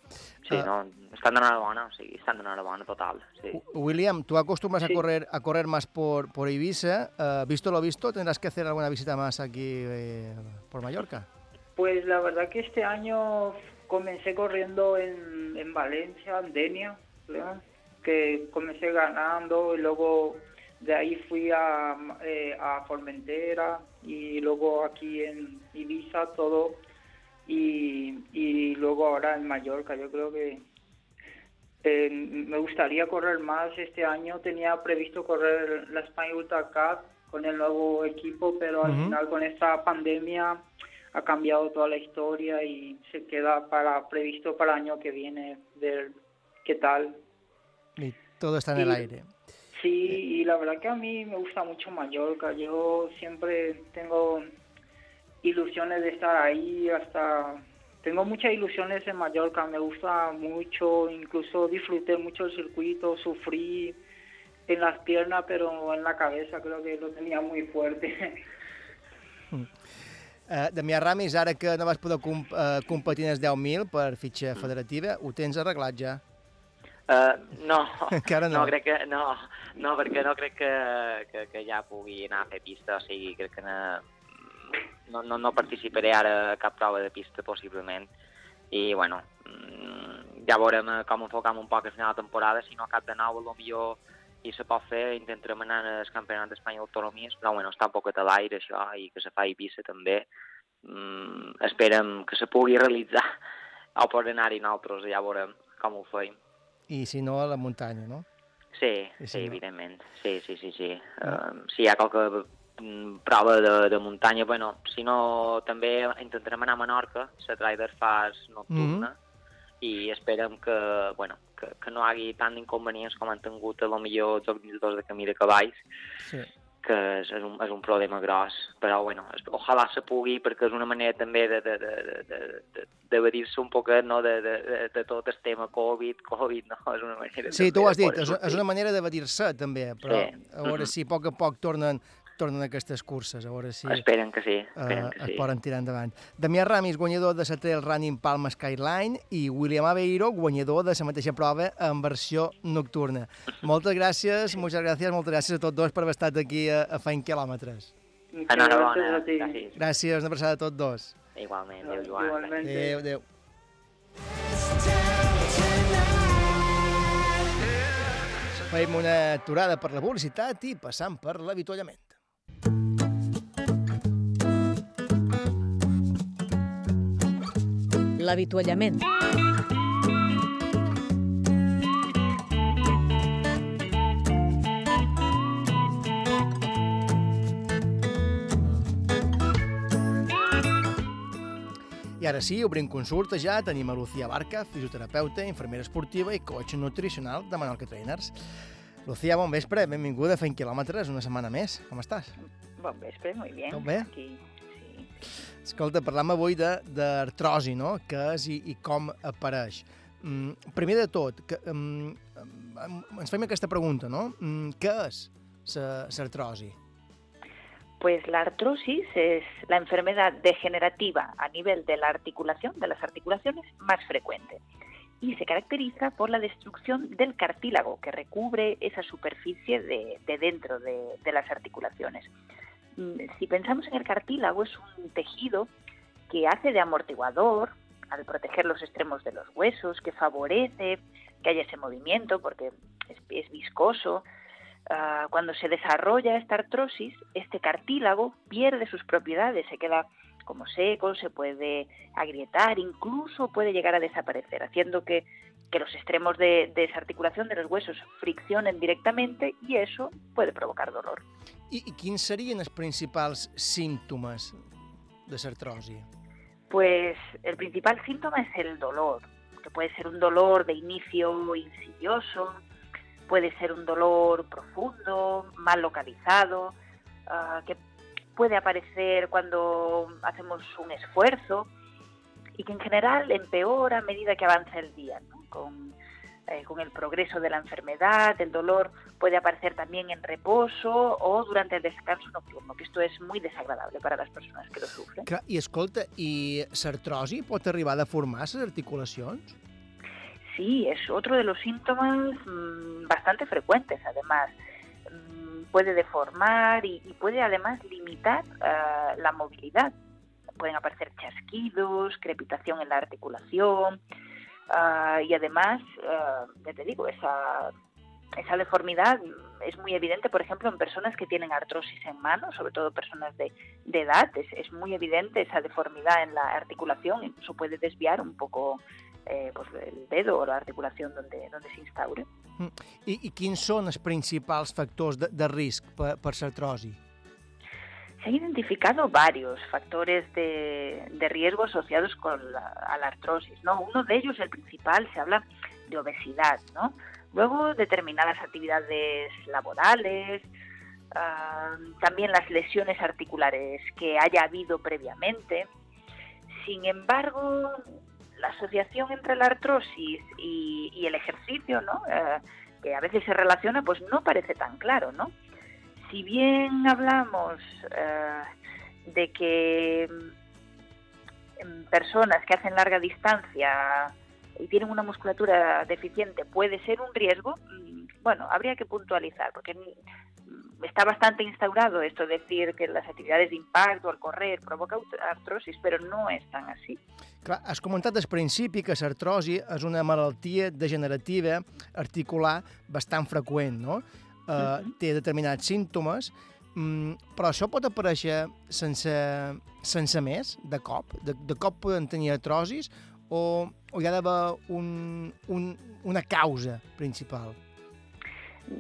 Sí, Eh, no, estan donant bona, o sigui, estan donant bona total, sí. William, tú acostumbras Sí. a correr a correr más por, por Ibiza. Eh, visto lo visto, tendrás que hacer alguna visita más aquí eh, por Mallorca. Pues la verdad que este año comencé corriendo en, en Valencia, en Denia, que comencé ganando y luego de ahí fui a, eh, a Formentera y luego aquí en Ibiza todo y, y luego ahora en Mallorca. Yo creo que eh, me gustaría correr más este año. Tenía previsto correr la Spain Ultra Cup con el nuevo equipo, pero al final con esta pandemia ha cambiado toda la historia y se queda para previsto para el año que viene ver qué tal. Y todo está en el aire. Sí, y la verdad que a mí me gusta mucho Mallorca. Yo siempre tengo ilusiones de estar ahí, hasta tengo muchas ilusiones en Mallorca. Me gusta mucho, incluso disfruté mucho el circuito, sufrí en las piernas, pero en la cabeza creo que lo tenía muy fuerte. Eh, Damià Ramis, ara que no vas poder comp eh, competir en els 10.000 per fitxa federativa, ho tens arreglat ja? Uh, no, Encara no. no crec que, no, no, perquè no crec que, que, que ja pugui anar a fer pista, o sigui, crec que no, no, no, no participaré ara a cap prova de pista, possiblement, i, bueno, mm, ja veurem eh, com enfocam un poc a final de temporada, si no cap de nou, millor i se pot fer, intentarem anar al Campionat d'Espanya d'autonomies, però bueno, està un poquet a l'aire això, i que se fa a Eivissa també. Mm, esperem que se pugui realitzar, o per anar-hi nosaltres, ja veurem com ho feim. I si no, a la muntanya, no? Sí, I si sí, no? evidentment. Sí, sí, sí, sí. Uh, si hi ha qualque mm, prova de, de muntanya, bueno, si no, també intentarem anar a Menorca, la Trader Fast nocturna, i esperem que, bueno, que, que no hi hagi tant d'inconvenients com han tingut a lo millor els organitzadors de camí de cavalls, Sí. que és, és, un, és un problema gros, però bueno, ojalà se pugui perquè és una manera també de, de, de, de, de, d'evadir-se un poquet no, de, de, de, de tot el tema Covid, Covid, no? És una manera Sí, tu ho has de dit, és, és una manera d'evadir-se també, però Sí. a veure Mhm. si a poc a poc tornen, tornen aquestes curses, a veure si Esperen que sí, eh, esperen que es sí. poden tirar endavant. Damià Ramis, guanyador de la Trail Running Palma Skyline i William Aveiro, guanyador de la mateixa prova en versió nocturna. Moltes gràcies, moltes gràcies, moltes gràcies a tots dos per haver estat aquí a, a Feint Quilòmetres. Enhorabona, gràcies. Gràcies, una abraçada a tots dos. Igualment, adéu, Joan. Adéu, adéu. Fem una aturada per la publicitat i passam per l'avituallament. L'avituallament. I ara sí, obrim consulta ja, tenim a Lucía Barca, fisioterapeuta, infermera esportiva i coach nutricional de Menorca Trainers. Lucía, bon vespre, benvinguda a Fent Quilòmetres, una setmana més. Com estàs? Bon vespre, muy bien. Tot bé? Aquí, sí. Escolta, parlam avui d'artrosi, no? Què és i, i com apareix. Mm, primer de tot, que, mm, mm, ens fem aquesta pregunta, no? Mm, què és l'artrosi? Pues la artrosis es la enfermedad degenerativa a nivel de la articulación, de las articulaciones, más frecuente. Y se caracteriza por la destrucción del cartílago que recubre esa superficie de, de dentro de, las articulaciones. Mm, Si pensamos en el cartílago, es un tejido que hace de amortiguador al proteger los extremos de los huesos, que favorece que haya ese movimiento porque es, es viscoso, Ah, cuando se desarrolla esta artrosis, este cartílago pierde sus propiedades, se queda como seco, se puede agrietar, incluso puede llegar a desaparecer, haciendo que, que los extremos de, de esa articulación de los huesos friccionen directamente y eso puede provocar dolor. I, I quins serien els principals símptomes de l'artrosi? Pues el principal síntoma es el dolor, que puede ser un dolor de inicio insidioso, puede ser un dolor profundo, mal localizado, ah, que puede aparecer cuando hacemos un esfuerzo y que en general empeora a medida que avanza el día. ¿no? Con, eh, con el progreso de la enfermedad, el dolor puede aparecer también en reposo o durante el descanso nocturno, que esto es muy desagradable para las personas que lo sufren. Clar, I escolta, i l'artrosi pot arribar a deformar les articulacions? Sí, es otro de los síntomas mm, bastante frecuentes, además. Puede deformar y, y puede además limitar ah, la movilidad. Pueden aparecer chasquidos, crepitación en la articulación ah, y además, ah, ya te digo, esa, esa deformidad es muy evidente, por ejemplo, en personas que tienen artrosis en manos, sobre todo personas de, de edad, es, es muy evidente esa deformidad en la articulación, incluso puede desviar un poco eh, pues el dedo o la articulación donde, donde se instaure. I, I quins són els principals factors de, de risc per, per? Se han identificado varios factores de, riesgo asociados con la, a la artrosis, ¿no? Uno de ellos, el principal, se habla de obesidad, ¿no? Luego, determinadas actividades laborales, ah, también las lesiones articulares que haya habido previamente. Sin embargo, la asociación entre la artrosis y, el ejercicio, ¿no? Eh, que a veces se relaciona, pues no parece tan claro, ¿no? Si bien hablamos eh, de que mm, personas que hacen larga distancia y tienen una musculatura deficiente puede ser un riesgo, mm, bueno, habría que puntualizar, porque mm, está bastante instaurado esto de decir que las actividades de impacto al correr provoca artrosis, pero no es tan así. Clar, has comentat al principi que l'artrosi és una malaltia degenerativa articular bastant freqüent, no? Uh, té determinats símptomes, mm, però això pot aparèixer sense, sense més, de cop? De, de cop poden tenir artrosis o, o hi ha d'haver un, un, una causa principal?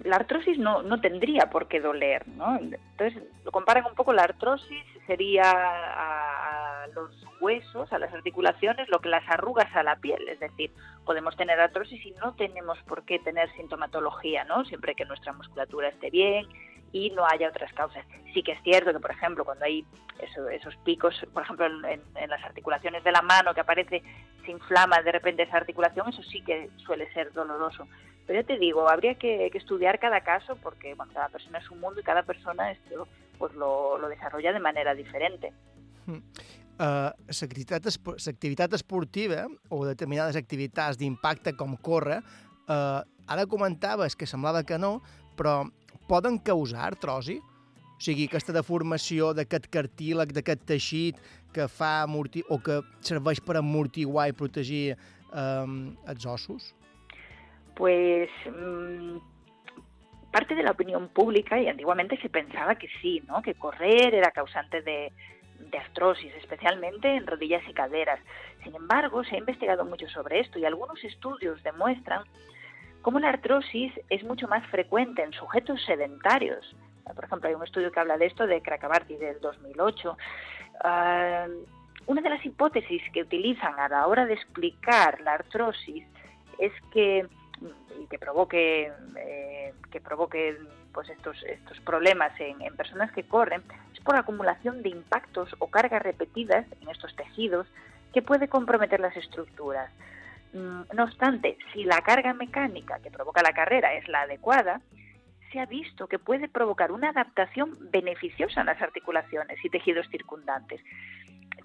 La artrosis no, no tendría por qué doler, ¿no? Entonces, lo comparan un poco, la artrosis sería a, los huesos, a las articulaciones, lo que las arrugas a la piel, es decir, podemos tener artrosis y no tenemos por qué tener sintomatología, ¿no? Siempre que nuestra musculatura esté bien y no haya otras causas. Sí que es cierto que, por ejemplo, cuando hay eso- esos picos, por ejemplo, en- en las articulaciones de la mano que aparece, se inflama de repente esa articulación, eso sí que suele ser doloroso. Pero ya te digo, habría que, que estudiar cada caso porque bueno, cada persona es un mundo y cada persona esto, pues lo, lo desarrolla de manera diferente. Uh, l'activitat espo- l'activitat esportiva o determinades activitats d'impacte com córrer, uh, ara comentaves que semblava que no, però poden causar artrosi? O sigui, aquesta deformació d'aquest cartílag, d'aquest teixit que fa amorti o que serveix per amortiguar i protegir um, els ossos? Pues mm, parte de la opinión pública, y antiguamente se pensaba que sí, ¿no? que correr era causante de, artrosis, especialmente en rodillas y caderas. Sin embargo, se ha investigado mucho sobre esto y algunos estudios demuestran cómo la artrosis es mucho más frecuente en sujetos sedentarios. Por ejemplo, hay un estudio que habla de esto de Cracavati del 2008. Ah, una de las hipótesis que utilizan a la hora de explicar la artrosis es que y que provoque eh, que provoque pues estos estos problemas en, en personas que corren es por acumulación de impactos o cargas repetidas en estos tejidos que puede comprometer las estructuras. Mm, No obstante, si la carga mecánica que provoca la carrera es la adecuada, se ha visto que puede provocar una adaptación beneficiosa en las articulaciones y tejidos circundantes,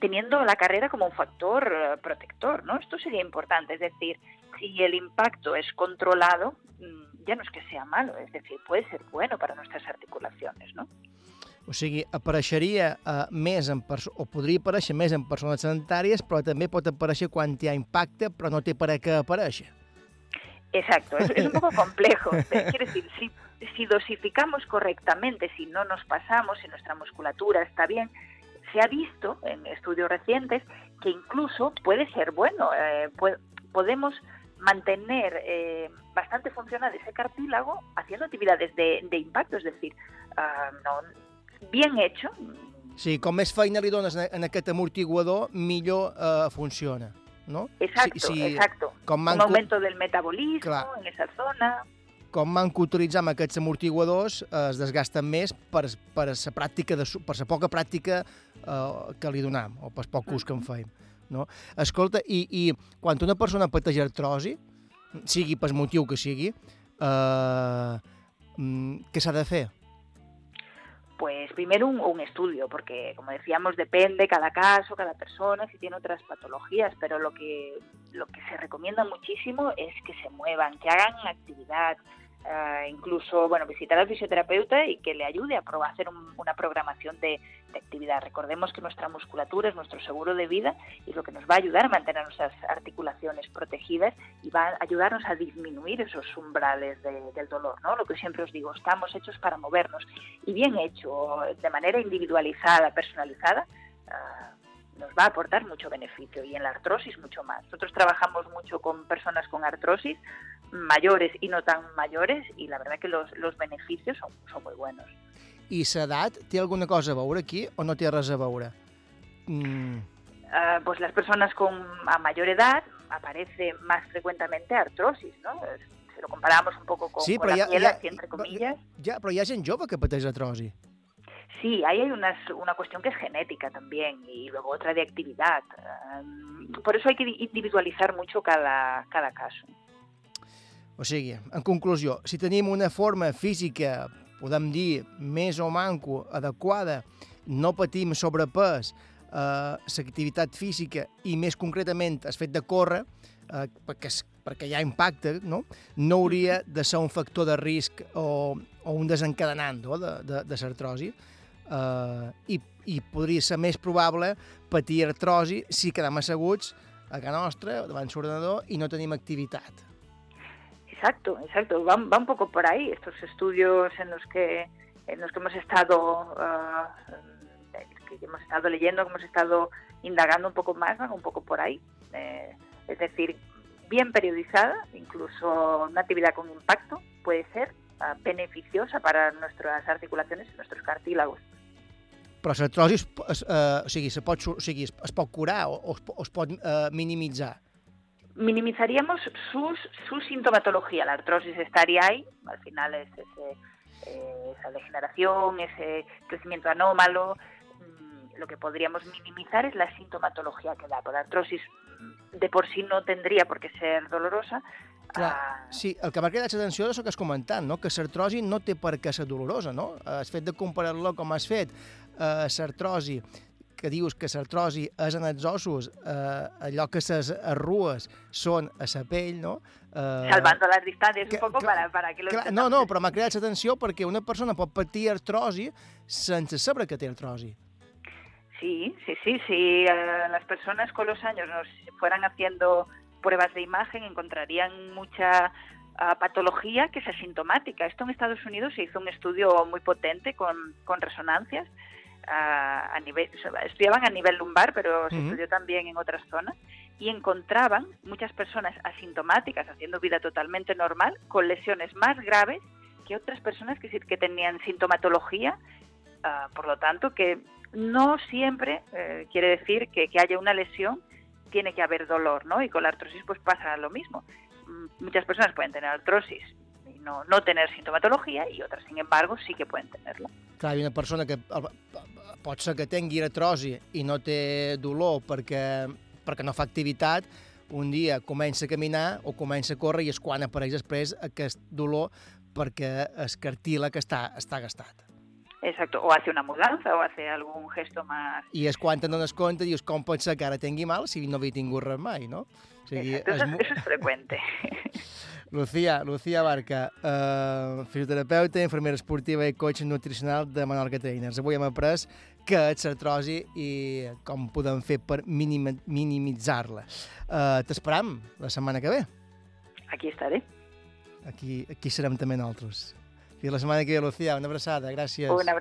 teniendo la carrera como un factor eh, protector, ¿no? Esto sería importante, es decir, si el impacto es controlado, mm, ya no es que sea malo, es decir, puede ser bueno para nuestras articulaciones, ¿no? O sigui, apareixeria uh, més en o podria aparèixer més en persones sedentàries, però també pot aparèixer quan hi ha impacte, però no té per a què aparèixer. Exacto, es, es un poco complejo. Eh, Quiero decir, si, si dosificamos correctamente, si no nos pasamos, si nuestra musculatura está bien, se ha visto en estudios recientes que incluso puede ser bueno, eh, pue- podemos mantener eh, bastante funcional ese cartílago haciendo actividades de, de impacto, es decir, ah, no, bien hecho, Sí, com més feina li dones en, aquest amortiguador, millor uh, funciona, no? exacto, exacto, Com un manco, aumento del metabolismo Clar. en esa zona, com manco utilitzar aquests amortiguadors eh, es desgasten més per, per la pràctica de, per la poca pràctica eh, que li donam, o per poc ús que en feim. No? Escolta, i, i quan una persona pateix artrosi, sigui per motiu que sigui, eh, mm, què s'ha de fer? Pues primero un, un estudio, porque como decíamos depende cada caso, cada persona, si tiene otras patologías, pero lo que lo que se recomienda muchísimo es que se muevan, que hagan actividad, eh, incluso bueno visitar al fisioterapeuta y que le ayude a probar hacer un- una programación de, de actividad. Recordemos que nuestra musculatura es nuestro seguro de vida y lo que nos va a ayudar a mantener nuestras articulaciones protegidas y va a ayudarnos a disminuir esos umbrales de- del dolor, ¿no? Lo que siempre os digo, estamos hechos para movernos y bien hecho, de manera individualizada, personalizada, ah, nos va a aportar mucho beneficio y en la artrosis mucho más. Nosotros trabajamos mucho con personas con artrosis, mayores y no tan mayores, y la verdad que los, los beneficios son, son muy buenos. I l'edat té alguna cosa a veure aquí o no té res a veure? Mm, Ah, pues las personas con a mayor edad aparece más frecuentemente artrosis, ¿no? Si lo comparamos un poco con, sí, con la ha, piel, así entre comillas. ja, però hi ha gent jove que pateix artrosi. Sí, ahí hay una, una cuestión que es genética también y luego otra de actividad. Por eso hay que individualizar mucho cada, cada caso. O sigui, en conclusió, si tenim una forma física, podem dir, més o manco, adequada, no patim sobrepès, eh, l'activitat física i més concretament el fet de córrer, eh, perquè, perquè hi ha impacte, no? no hauria de ser un factor de risc o, o un desencadenant no? de, de, de l'artrosi, eh, i, i podria ser més probable patir artrosi si quedem asseguts a casa nostra, davant l'ordenador, i no tenim activitat. Exacto, exacto. Va, va un poco por ahí. Estos estudios en los que en los que hemos estado ah, que hemos estado leyendo, que hemos estado indagando un poco más, van un poco por ahí. Eh, es decir, bien periodizada, incluso una actividad con impacto puede ser beneficiosa para nuestras articulaciones y nuestros cartílagos. Però l'artrosi es, es, eh, o sigui, se pot, o sigui, es, es pot curar o, o es, po- es pot eh, minimitzar. minimizaríamos sus, su sintomatología. La artrosis estaría ahí, al final es ese, eh, esa degeneración, ese crecimiento anómalo. Mm, Lo que podríamos minimizar es la sintomatología que da. Por artrosis mm, de por sí no tendría por qué ser dolorosa. Clar, Ah, sí, el que m'ha cridat l'atenció és el que has comentat, no? que l'artrosi no té per què ser dolorosa, no? Eh, El fet de comparar-la com has fet, eh, l'artrosi, que dius que l'artrosi és en els ossos, eh, allò que les arrues són a la pell, no? Eh, salvando las distancias que- un poco clar, para, para que lo clar, no, no, però m'ha cridat l'atenció perquè una persona pot patir artrosi sense saber que té artrosi. Sí, sí, sí, sí. eh, las personas con los años nos fueran haciendo pruebas de imagen encontrarían mucha ah, patología que es asintomática. Esto en Estados Unidos se hizo un estudio muy potente con, con resonancias. a nivel, estudiaban a nivel lumbar, pero se Ujú. estudió también en otras zonas y encontraban muchas personas asintomáticas haciendo vida totalmente normal con lesiones más graves que otras personas que que tenían sintomatología Ah, por lo tanto, que no siempre eh, quiere decir que, que haya una lesión, tiene que haber dolor, ¿no? Y con la artrosis pues pasa lo mismo. Mm, Muchas personas pueden tener artrosis y no, no tener sintomatología y otras, sin embargo, sí que pueden tenerla. Clar, una persona que el- pot ser que tingui artrosi i no té dolor perquè, perquè no fa activitat, un dia comença a caminar o comença a córrer i és quan apareix després aquest dolor perquè es cartila que està, està gastat. Exacto, o hace una mudanza o hace algún gesto más... I és quan te dones compte i dius com pot ser que ara tingui mal si no havia tingut res mai, no? O sigui, Exacto, es- eso es frecuente. Lucía, Lucía Barca, eh, fisioterapeuta, infermera esportiva i coach nutricional de Menorca Trainers. Avui hem après què és l'artrosi i com podem fer per minimi- minimitzar-la. Eh, T'esperam la setmana que ve. Aquí estaré. Aquí, aquí serem també nosaltres. Fins la setmana que ve, Lucía. Una abraçada. Gràcies. Una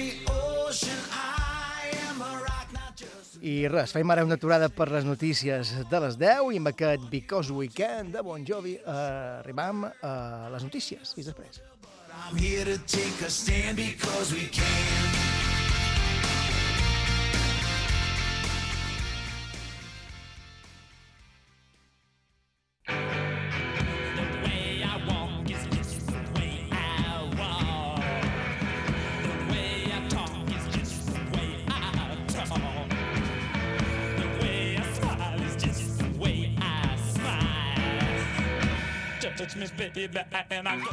the ocean. I res, fem ara una aturada per les notícies de les 10 i amb aquest Because Weekend de Bon Jovi eh, arribam a les notícies. Fins després. I'm here to take a stand because we can.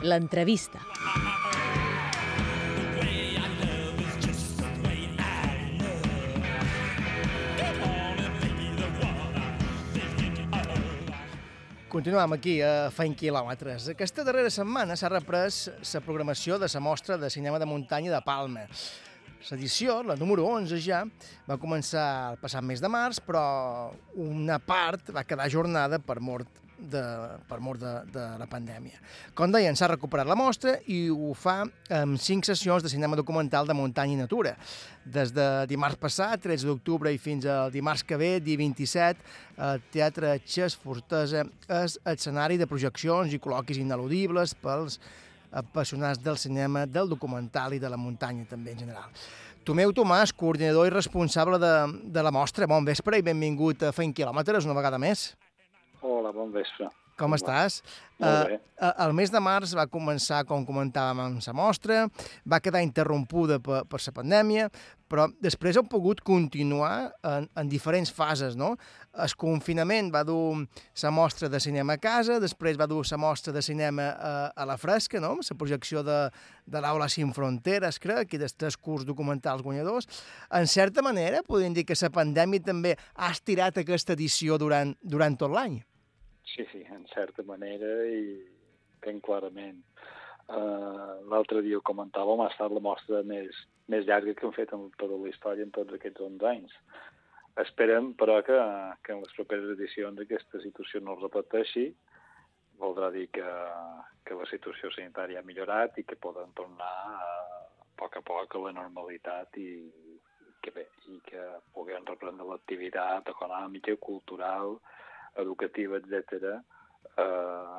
L'entrevista. Continuem aquí a Fent Quilòmetres. Aquesta darrera setmana s'ha reprès la programació de la mostra de cinema de muntanya de Palma. L'edició, la número 11 ja, va començar el passat mes de març, però una part va quedar ajornada per mort de, per mort de, de la pandèmia. Com deien, s'ha recuperat la mostra i ho fa amb cinc sessions de cinema documental de muntanya i natura. Des de dimarts passat, 13 d'octubre, i fins al dimarts que ve, dia 27, el Teatre Xes Fortesa és escenari de projeccions i col·loquis ineludibles pels apassionats del cinema, del documental i de la muntanya també en general. Tomeu Tomàs, coordinador i responsable de, de la mostra, bon vespre i benvingut a Fent Quilòmetres una vegada més. Hola, bon vespre. Com estàs? Molt bé. Eh, el mes de març va començar, com comentàvem, amb la mostra, va quedar interrompuda per, per la pandèmia, però després heu pogut continuar en, en diferents fases, no? El confinament va dur la mostra de cinema a casa, després va dur la mostra de cinema a, a la fresca, no? la projecció de, de l'Aula Sin Fronteres, crec, i dels tres curs documentals guanyadors. En certa manera, podem dir que la pandèmia també ha estirat aquesta edició durant, durant tot l'any. Sí, en certa manera i ben clarament. Uh, L'altre dia ho comentàvem, ha estat la mostra més, més llarga que hem fet en tota la història en tots aquests 11 anys. Esperem, però, que, que en les properes edicions aquesta situació no es repeteixi. Voldrà dir que, que la situació sanitària ha millorat i que poden tornar a, a poc a poc a la normalitat i, que bé, i que puguem reprendre l'activitat econòmica, cultural, educativa, etc., eh,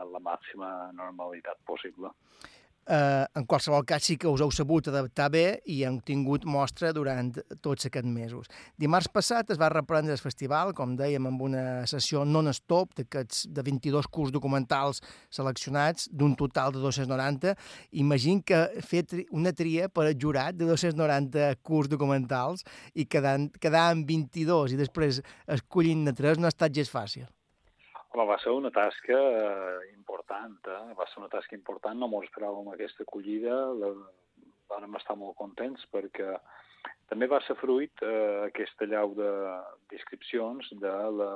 en la màxima normalitat possible. Eh, en qualsevol cas, sí que us heu sabut adaptar bé i han tingut mostra durant tots aquests mesos. Dimarts passat es va reprendre el festival, com dèiem, amb una sessió non-stop de 22 curs documentals seleccionats, d'un total de 290. Imagina que fer una tria per al jurat de 290 curs documentals i quedar, en 22 i després escollint-ne 3 no ha estat gens fàcil. Home, va ser una tasca eh, important, eh? va ser una tasca important, no m'ho esperàvem aquesta acollida, la, vam estar molt contents perquè també va ser fruit eh, aquesta llau de descripcions de la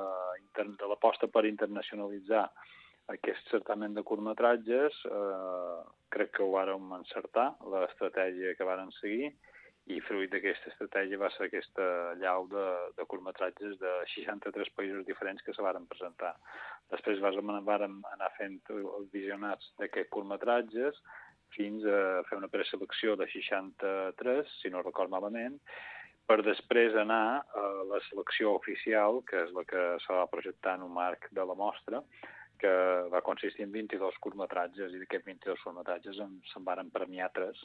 l'aposta per internacionalitzar aquest certamen de curtmetratges. Eh, crec que ho vàrem encertar, l'estratègia que varen seguir, i fruit d'aquesta estratègia va ser aquesta llau de, de curtmetratges de 63 països diferents que se varen presentar. Després vàrem, anar fent els visionats d'aquests curtmetratges fins a fer una preselecció de 63, si no record malament, per després anar a la selecció oficial, que és la que se va projectar en un marc de la mostra, que va consistir en 22 curtmetratges, i d'aquests 22 curtmetratges en- se'n varen premiar tres.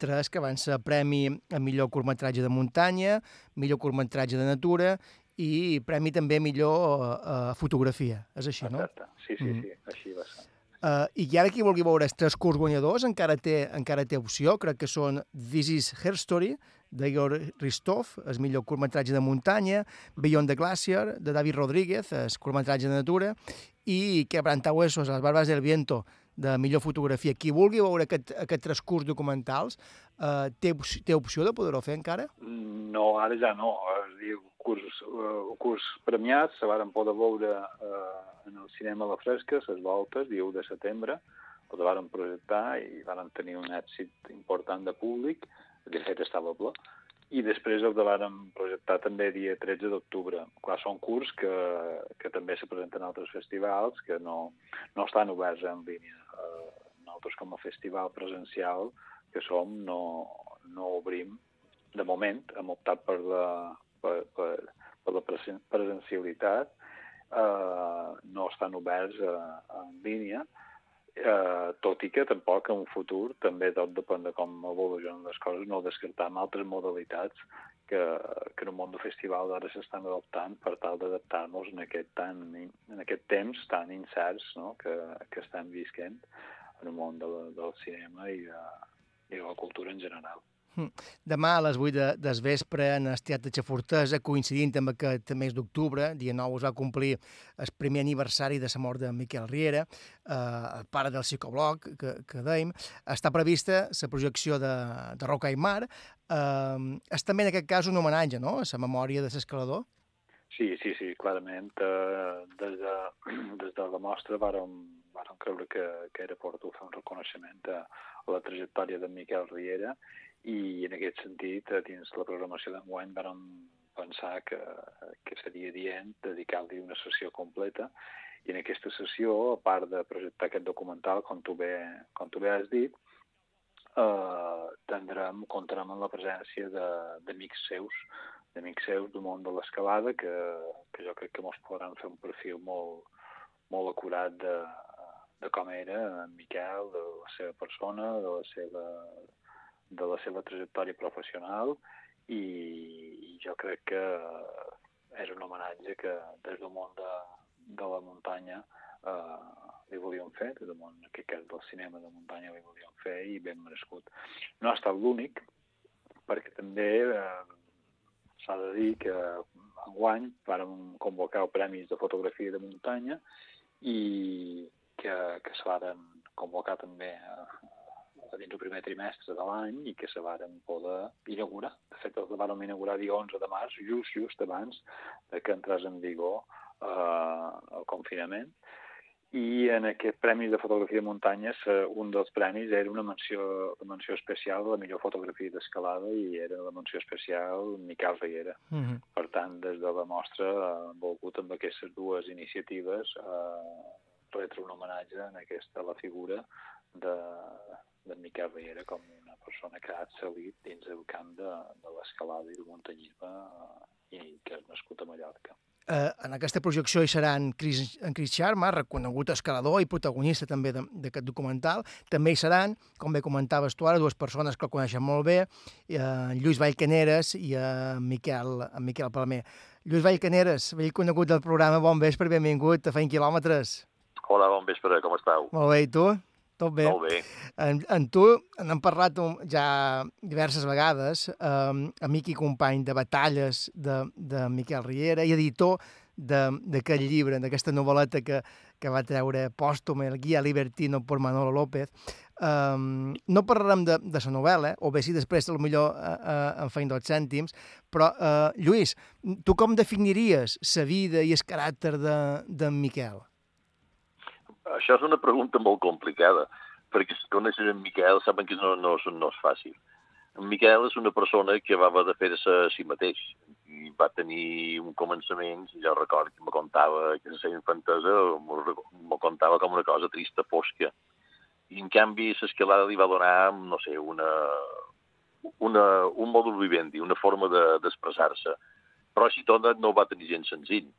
Tres que van ser premi a millor curtmetratge de muntanya, millor curtmetratge de natura i premi també a millor uh, fotografia. És així, no? Exacte. Sí, sí, Mhm. sí, així va ser. Uh, I ara qui vulgui veure els tres curs guanyadors encara té, encara té opció, crec que són This is Her Story, d'Igor Ristov, el millor curtmetratge de muntanya, Beyond the Glacier, de David Rodríguez, el curtmetratge de natura, i Quebrantahuesos, Les Barbas del Viento, de millor fotografia. Qui vulgui veure aquest, aquest tres curs documentals, uh, té, té opció de poder-ho fer encara? No, ara ja no. Es diu curs, uh, curs premiats, se varen poder veure uh, en el cinema la fresca, les voltes, dia 1 de setembre, els varen projectar i varen tenir un èxit important de públic, de fet estava ple, i després els varen projectar també dia 13 d'octubre. Clar, són curs que, que també se presenten a altres festivals, que no, no estan oberts en línia. Uh, nosaltres com a festival presencial que som no, no obrim de moment hem optat per la, per, per, per la presen- presencialitat, eh, no estan oberts eh, en línia, eh, tot i que tampoc en un futur, també tot depèn de com evolucionen les coses, no descartam altres modalitats que, que en un món de festival ara s'estan adoptant per tal d'adaptar-nos en, aquest tan, en aquest temps tan incerts no? que, que estem visquent en el món de del cinema i de, i de la cultura en general. Hm. Demà a les 8 de, des vespre en el Teatre Xafortesa, coincidint amb aquest mes d'octubre, dia 9 es va complir el primer aniversari de la mort de Miquel Riera, eh, el pare del psicobloc, que, que dèiem. Està prevista la projecció de, de Roca i Mar. Eh, és també en aquest cas un homenatge, no?, a la memòria de l'escalador. Sí, sí, sí, clarament. Eh, des, de, des de la mostra vàrem, vàrem creure que, que era oportú fer un reconeixement a, a la trajectòria de Miquel Riera i en aquest sentit, a dins la programació d'enguany vàrem pensar que, que seria dient dedicar-li una sessió completa. I en aquesta sessió, a part de projectar aquest documental, com tu bé, com tu bé has dit, eh, tindrem, comptarem amb la presència d'amics seus, d'amics seus del món de l'escalada, que, que jo crec que ens podran fer un perfil molt, molt acurat de, de com era en Miquel, de la seva persona, de la seva, de la seva trajectòria professional i, i jo crec que és un homenatge que des del món de, de la muntanya eh, li volíem fer, des del món aquest cas del cinema de muntanya li volíem fer i ben merescut. No ha estat l'únic, perquè també eh, s'ha de dir que enguany vàrem convocar premis de fotografia de muntanya i que, que se varen convocar també a dins del primer trimestre de l'any i que se varen poder inaugurar. De fet, els vàrem inaugurar dia 11 de març, just, just abans de que entrés en vigor eh, el confinament. I en aquest premi de fotografia de muntanyes, eh, un dels premis era una menció, una menció especial de la millor fotografia d'escalada i era la menció especial Miquel Riera. Mm -hmm. Per tant, des de la mostra hem volgut amb aquestes dues iniciatives eh, retre un homenatge en aquesta la figura de, de Miquel Riera com una persona que ha excel·lit dins el camp de, de l'escalada i del muntanyisme eh, i que és nascut a Mallorca. Eh, en aquesta projecció hi seran Chris, en Chris Sharma, reconegut escalador i protagonista també d'aquest documental. També hi seran, com bé comentaves tu ara, dues persones que el coneixen molt bé, eh, en Lluís Vallcaneres i en Miquel, en Miquel Palmer. Lluís Vallcaneres, vell conegut del programa, bon vespre, benvingut a Feint Quilòmetres. Hola, bon vespre, com esteu? Molt bé, i tu? Tot bé? Molt bé. En, en tu n'hem parlat ja diverses vegades, eh, amic i company de batalles de, de Miquel Riera i editor d'aquest llibre, d'aquesta novel·leta que, que va treure pòstuma, el Guia Libertino per Manolo López. Um, no parlarem de, de la novel·la, o bé si després millor uh, uh, en feim dos cèntims, però, uh, Lluís, tu com definiries la vida i el caràcter de, de Miquel? Això és una pregunta molt complicada, perquè si coneixen en Miquel saben que no, no, no és fàcil. En Miquel és una persona que va haver de fer-se a si mateix i va tenir un començament, jo recordo que me contava que la seva infantesa m'ho contava com una cosa trista, fosca. I en canvi l'escalada li va donar, no sé, una, una, un modus vivendi, una forma de- d'expressar-se. Però així tot no va tenir gens senzill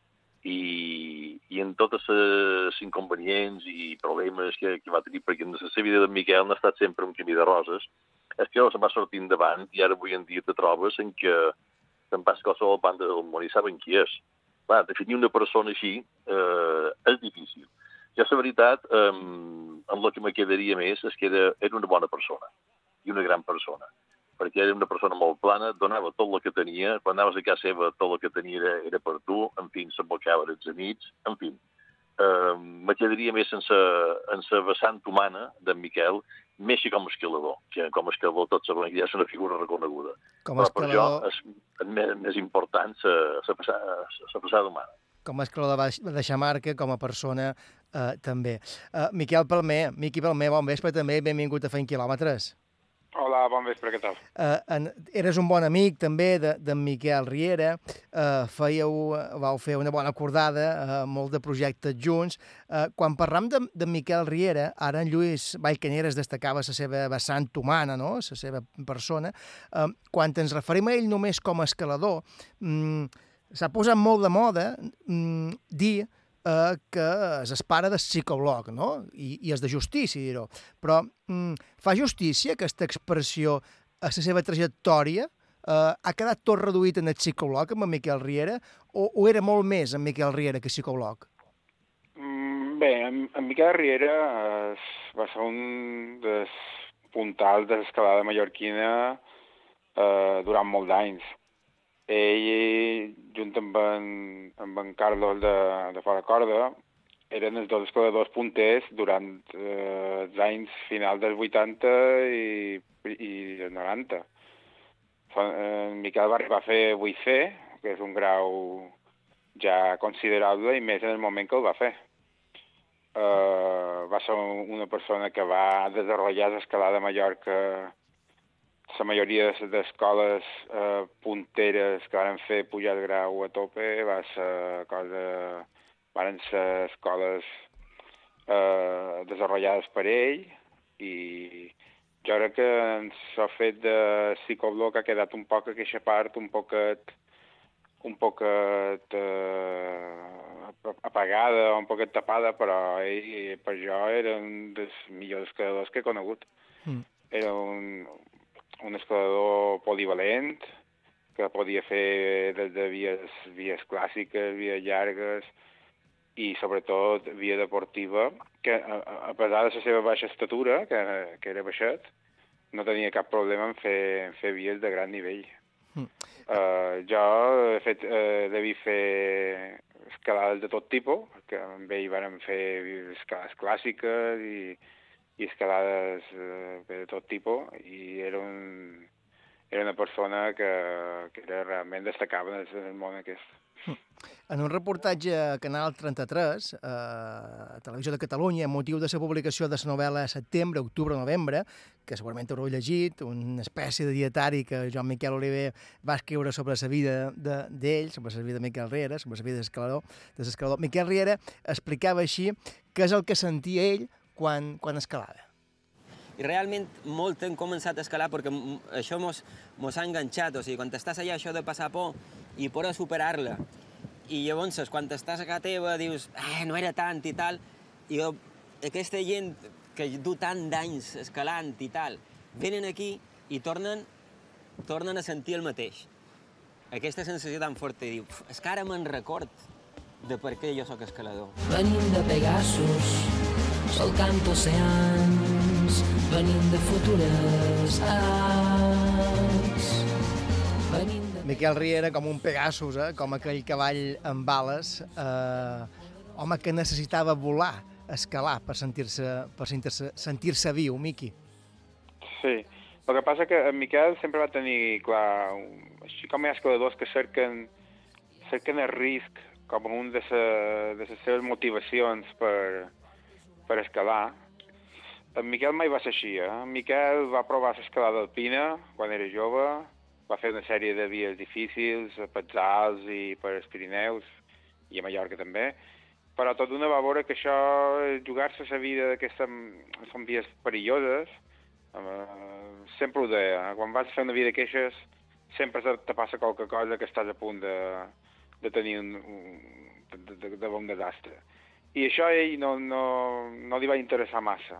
i, i en totes les inconvenients i problemes que, que va tenir, perquè en la seva vida d'en Miquel no ha estat sempre un camí de roses, és que se va sortir endavant i ara avui en dia te trobes en què te'n vas a qualsevol banda del món i saben qui és. Clar, definir una persona així eh, és difícil. Jo, la veritat, eh, amb el que me quedaria més és que era, era una bona persona i una gran persona perquè era una persona molt plana, donava tot el que tenia, quan anaves a casa seva tot el que tenia era, era per tu, en fi, s'embocava els amics, en fi. Eh, me quedaria més en sa, en sa vessant humana d'en Miquel, més que com a escalador, que com a escalador tots sabem que ja és una figura reconeguda. Com a Però per jo escalador- és més, més important sa, sa, passada, sa passada humana. com a escalador va deix- va deixar marca, com a persona eh, també. Eh, Miquel Palmer, Miqui Palmer, bon vespre també, benvingut a Feint Quilòmetres. Hola, bon vespre, què tal? Eh, en, eres un bon amic també de- de, Miquel Riera, eh, fèieu, vau fer una bona acordada, eh, molt de projectes junts. Eh, quan parlam de, de Miquel Riera, ara en Lluís Vallcaneres destacava la seva vessant humana, no? la seva persona. Eh, quan ens referim a ell només com a escalador, mm, s'ha posat molt de moda mm, dir eh, que el pare del psicoblog, no? I, i és de justícia, dir-ho. Però mm, fa justícia aquesta expressió a la seva trajectòria? Eh, ha quedat tot reduït en el psicoblog amb en Miquel Riera? O, o era molt més en Miquel Riera que psicoblog? Mm, bé, en, en Miquel Riera eh, va ser un dels puntals de l'escalada mallorquina eh, durant molts anys. Ell, junt amb en, amb en Carlos de, de Fora Corda, eren els dos escaladors punters durant eh, els anys finals dels 80 i, i dels 90. Fa- eh, En Miquel va arribar a fer 8C, que és un grau ja considerable i més en el moment que el va fer. Uh, va ser una persona que va desenvolupar l'escalada a Mallorca la majoria de- d'escoles eh, punteres que van fer pujar el grau a tope va ser cosa... van ser escoles eh, desenvolupades per ell i jo crec que s'ha fet de psicobloc ha quedat un poc aquesta part un poquet un poquet eh, apagada, un poquet tapada, però ell per jo era un dels millors escaladors que he conegut. Mm. Era un, un escalador polivalent, que podia fer des de vies, vies clàssiques, vies llargues, i sobretot via deportiva, que a, a- pesar de la seva baixa estatura, que, que era baixet, no tenia cap problema en fer, en fer vies de gran nivell. Mm. Uh, jo he fet, uh, devia fer escalades de tot tipus, que amb ell vàrem fer escalades clàssiques i, i escalades uh, de tot tipus, i era, un, era una persona que, que era realment destacava en el, món aquest. En un reportatge a Canal 33, eh, a Televisió de Catalunya, amb motiu de la publicació de la novel·la Setembre, Octubre, Novembre, que segurament haureu llegit, una espècie de dietari que Joan Miquel Oliver va escriure sobre la vida de- d'ell, sobre la vida de Miquel Riera, sobre la vida de. De. Miquel Riera explicava així què és el que sentia ell quan, quan escalava. i realment molt hem començat a escalar perquè això mos, mos ha enganxat, o sigui, quan estàs allà això de passar por i poder superar-la i llavors quan estàs a casa teva dius, eh, no era tant i tal, i jo, aquesta gent que du tant d'anys escalant i tal, venen aquí i tornen, tornen a sentir el mateix. Aquesta sensació tan forta, i diu, "Uf, és que ara me'n record de per què jo sóc escalador. Venim de Pegasus, solcant oceans, venim de futures arts. Venim de... Miquel Riera com un Pegasus, eh? com aquell cavall amb bales, eh, home que necessitava volar, escalar, per sentir-se per sentir-se sentir viu, Miqui. Sí, el que passa que en Miquel sempre va tenir clar, un- així com hi ha escaladors que cerquen, cerquen el risc com un de, sa, de les seves motivacions per, per escalar, en Miquel mai va ser així, eh? En Miquel va provar l'escalada alpina quan era jove, va fer una sèrie de vies difícils, a Petzals i per els Pirineus, i a Mallorca també, però tot d'una va veure que això, jugar-se la vida d'aquestes són vies perilloses, Uh, sempre ho deia, eh? quan vas fer una vida queixes sempre te, passa qualque cosa que estàs a punt de, de tenir un, un, de, de, de un desastre. I això a ell no, no, no li va interessar massa.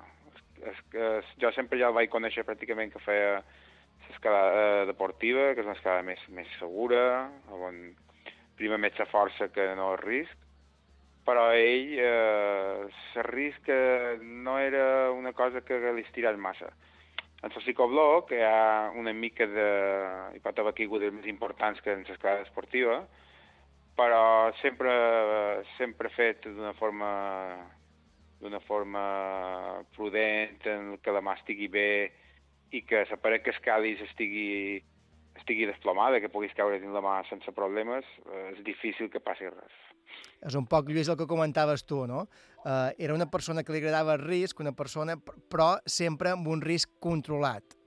És, és, jo sempre ja el vaig conèixer pràcticament que feia l'escalada eh, deportiva, que és una escalada més, més segura, on primer més la força que no el risc, però ell eh, el risc no era una cosa que li estirés massa. En el psicobloc hi ha una mica de... hi pot haver caigudes més importants que en l'escalada esportiva, però sempre, sempre fet d'una forma d'una forma prudent, en què la mà estigui bé i que la paret que escalis estigui, estigui desplomada, que puguis caure dins la mà sense problemes, eh, és difícil que passi res. És un poc, Lluís, el que comentaves tu, no? Uh, era una persona que li agradava el risc, una persona, però sempre amb un risc controlat.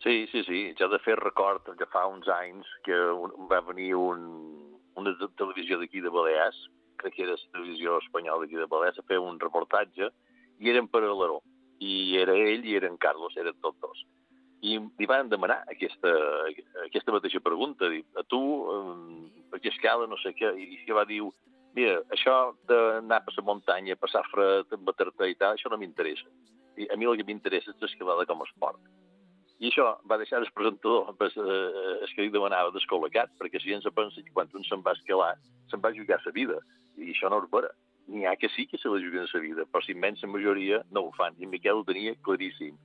Sí, sí, sí. Ja de fer record que fa uns anys que un, va venir un, una televisió d'aquí de Balears, crec que era la televisió espanyola d'aquí de Balears, a fer un reportatge, i eren per Alaró. I era ell i era en Carlos, eren tots dos. I li van demanar aquesta, aquesta mateixa pregunta, dir, a tu, um, per què escala, no sé què, i que va dir, mira, això d'anar per la muntanya, passar fred, bater-te i tal, això no m'interessa. A mi el que m'interessa és l'escalada com a esport. I això va deixar el presentador, pues, eh, és que li demanava descol·locat, perquè si gent se pensa que quan un se'n va escalar, se'n va jugar sa vida, i això no és vera. N'hi ha que sí que se la juguen sa vida, però la immensa majoria no ho fan, i Miquel ho tenia claríssim.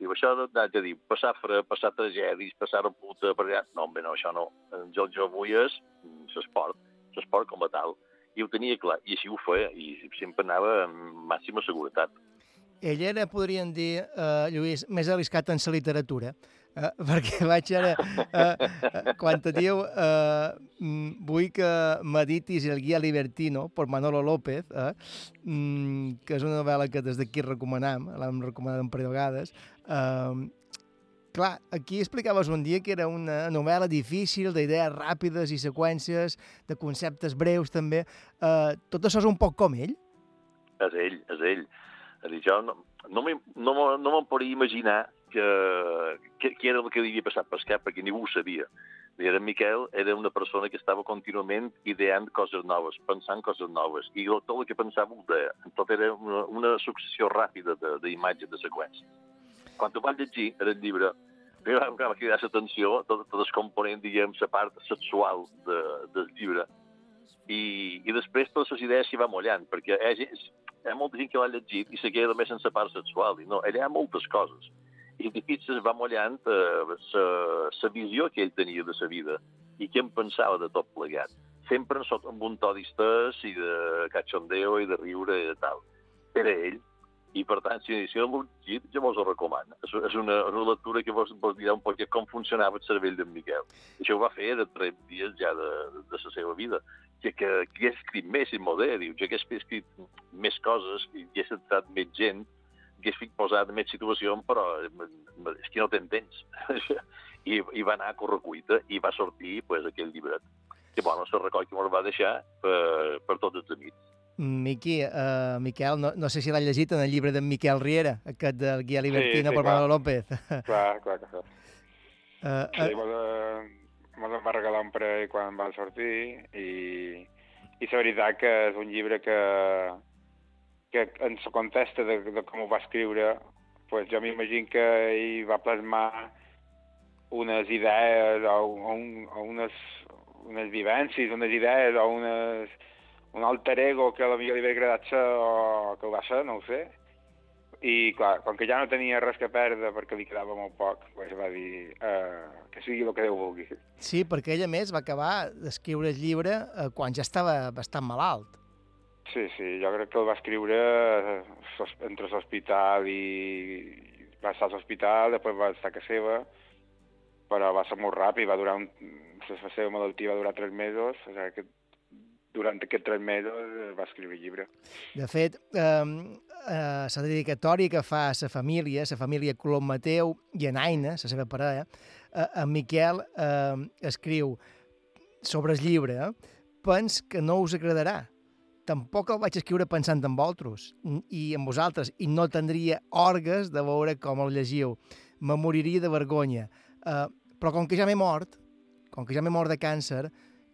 Diu, això d'haig de dir, passar fred, passar tragèdies, passar a puta, per allà... No, home, no, això no. Jo, jo vull és mm, l'esport, l'esport com a tal. I ho tenia clar, i així ho feia, i sempre anava amb màxima seguretat. Ell era, podríem dir, eh, Lluís, més arriscat en la literatura, eh, perquè vaig ara, eh, eh, quan te diu eh, mm, vull que meditis el guia libertino per Manolo López, eh, mm, que és una novel·la que des d'aquí recomanam, l'hem recomanat un parell de vegades, eh, clar, aquí explicaves un dia que era una novel·la difícil, d'idees ràpides i seqüències, de conceptes breus també. Eh, tot això és un poc com ell? És ell, és ell. És a dir, jo no, no, no, no me'n podia imaginar que, que, que era el que li havia passat per cap, perquè ningú ho sabia. I era Miquel era una persona que estava contínuament ideant coses noves, pensant coses noves, i tot el que pensava ho deia. Tot era una, una successió ràpida d'imatges, de, de seqüències. Quan ho vaig llegir, era el llibre, primer em va cridar l'atenció tot, tot el component, diguem, la part sexual de, del llibre, i, i després totes les idees s'hi va mullant, perquè hi ha, ha molta gent que l'ha llegit i se queda només sense part sexual, i no, allà hi ha moltes coses. I de fet es va mullant eh, la visió que ell tenia de la vida i què en pensava de tot plegat. Sempre sot amb un to distès i de cachondeo i de riure i de tal. Era ell, i per tant, si, no l'heu llegit, jo vos ho recomano. És, és una, una lectura que vos, vos dirà un poc com funcionava el cervell d'en Miquel. Això ho va fer de tres dies ja de, de la seva vida. Que, que, que hagués escrit més i modè, diu, jo hagués escrit més coses i hagués entrat més gent, hagués fet posat més situació, però eh, és que no tens temps. I, I va anar a correcuita i va sortir pues, aquell llibret. Que, bueno, se recull que me'l va deixar per, per tots els amics. Miqui, uh, Miquel, no, no sé si l'ha llegit en el llibre d'en Miquel Riera, aquest del Guia Libertino sí, per clar. Manolo López. Clar, clar que sí. Uh, Sí, bueno, me'ls va regalar un parell quan va sortir i, i la veritat que és un llibre que, que en la contesta de, de com ho va escriure, pues jo m'imagino que ell va plasmar unes idees o, un, o unes, unes vivències, unes idees o unes, un alter ego que a la millor li havia agradat ser o que ho va ser, no ho sé. I, clar, com que ja no tenia res que perdre perquè li quedava molt poc, pues va dir eh, que sigui el que Déu vulgui. Sí, perquè ell, a més, va acabar d'escriure el llibre eh, quan ja estava bastant malalt. Sí, sí, jo crec que el va escriure eh, entre l'hospital i va estar a l'hospital, després va estar a casa seva, però va ser molt ràpid, va durar un... la seva malaltia va durar tres mesos, o sigui que durant aquests tres mesos eh, va escriure el llibre. De fet, eh, eh, dedicatòria que fa a la família, la família Colom Mateu i en Aina, la seva parella, eh, en Miquel eh, escriu sobre el llibre, eh, pens que no us agradarà. Tampoc el vaig escriure pensant en vosaltres i en vosaltres, i no tindria orgues de veure com el llegiu. Me moriria de vergonya. Eh, però com que ja m'he mort, com que ja m'he mort de càncer,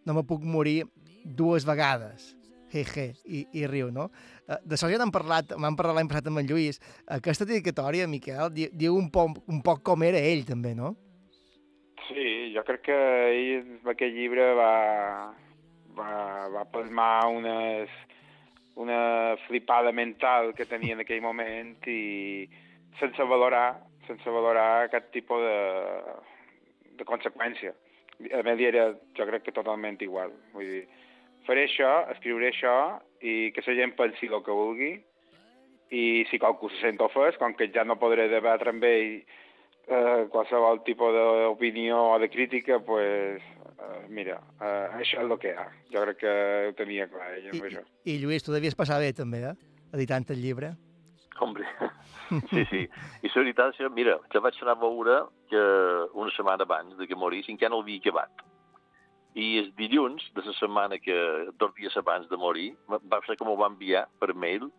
no me puc morir dues vegades. Jeje, i, i riu, no? Eh, De això ja n'hem parlat, vam parlar l'any passat amb en Lluís. Aquesta dedicatòria, Miquel, di- diu un poc, un poc com era ell, també, no? Sí, jo crec que ell aquest llibre va, va, va plasmar unes, una flipada mental que tenia en aquell moment i sense valorar, sense valorar aquest tipus de, de conseqüència. A li era, jo crec que totalment igual. Vull dir, faré això, escriuré això i que la gent pensi el que vulgui i si qualcú se sent ofès, com que ja no podré debatre amb ell eh, qualsevol tipus d'opinió o de crítica, pues, eh, mira, eh, això és el que hi ha. Jo crec que ho tenia clar ell amb això. I Lluís, tu devies passar bé, també, eh? Editant el llibre. Hombre, sí, sí. I la veritat mira, que vaig anar a veure que una setmana abans de que morís encara no l'havia acabat. I el dilluns de la setmana que, dos dies abans de morir, va va ser que m'ho va enviar per mail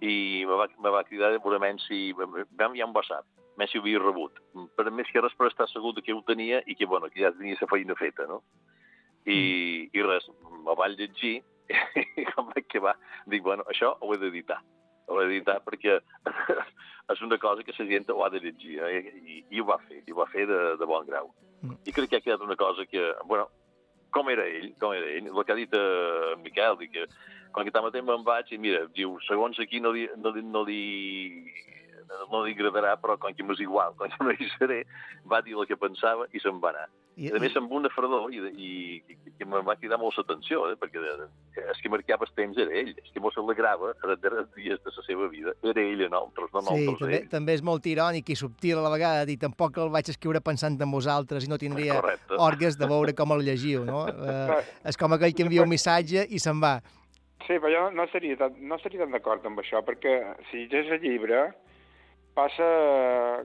i me va, me va cridar segurament si... Va enviar un WhatsApp, més si ho havia rebut. Per més que res per estar segur de que ho tenia i que, bueno, que ja tenia la feina feta, no? I, i res, me vaig llegir i com vaig acabar, dic, bueno, això ho he d'editar ho he d'editar perquè és una cosa que la gent ho ha de llegir, eh? I, i ho va fer, i ho va fer de, de bon grau. I crec que ha quedat una cosa que, bueno, com era ell, com era ell, el que ha dit eh, en Miquel, que quan que tanmateix me'n vaig i mira, diu, segons aquí no li, no, li- no li no li agradarà, però com que m'és igual, com que no hi seré, va dir el que pensava i se'n va anar. I, I, a més, amb una fredor, i, i, i que em va cridar molt l'atenció, eh? perquè és que marcava els temps era ell, és que mos alegrava a darrers dies de la seva vida, era ell en altres, no Sí, nosaltres també, ell. també és molt irònic i subtil a la vegada dir tampoc el vaig escriure pensant en vosaltres i no tindria Correcte. orgues de veure com el llegiu, no? Eh, és com aquell que envia un missatge i se'n va. Sí, però jo no seria tan, no seria tan d'acord amb això, perquè si llegeix el llibre, passa,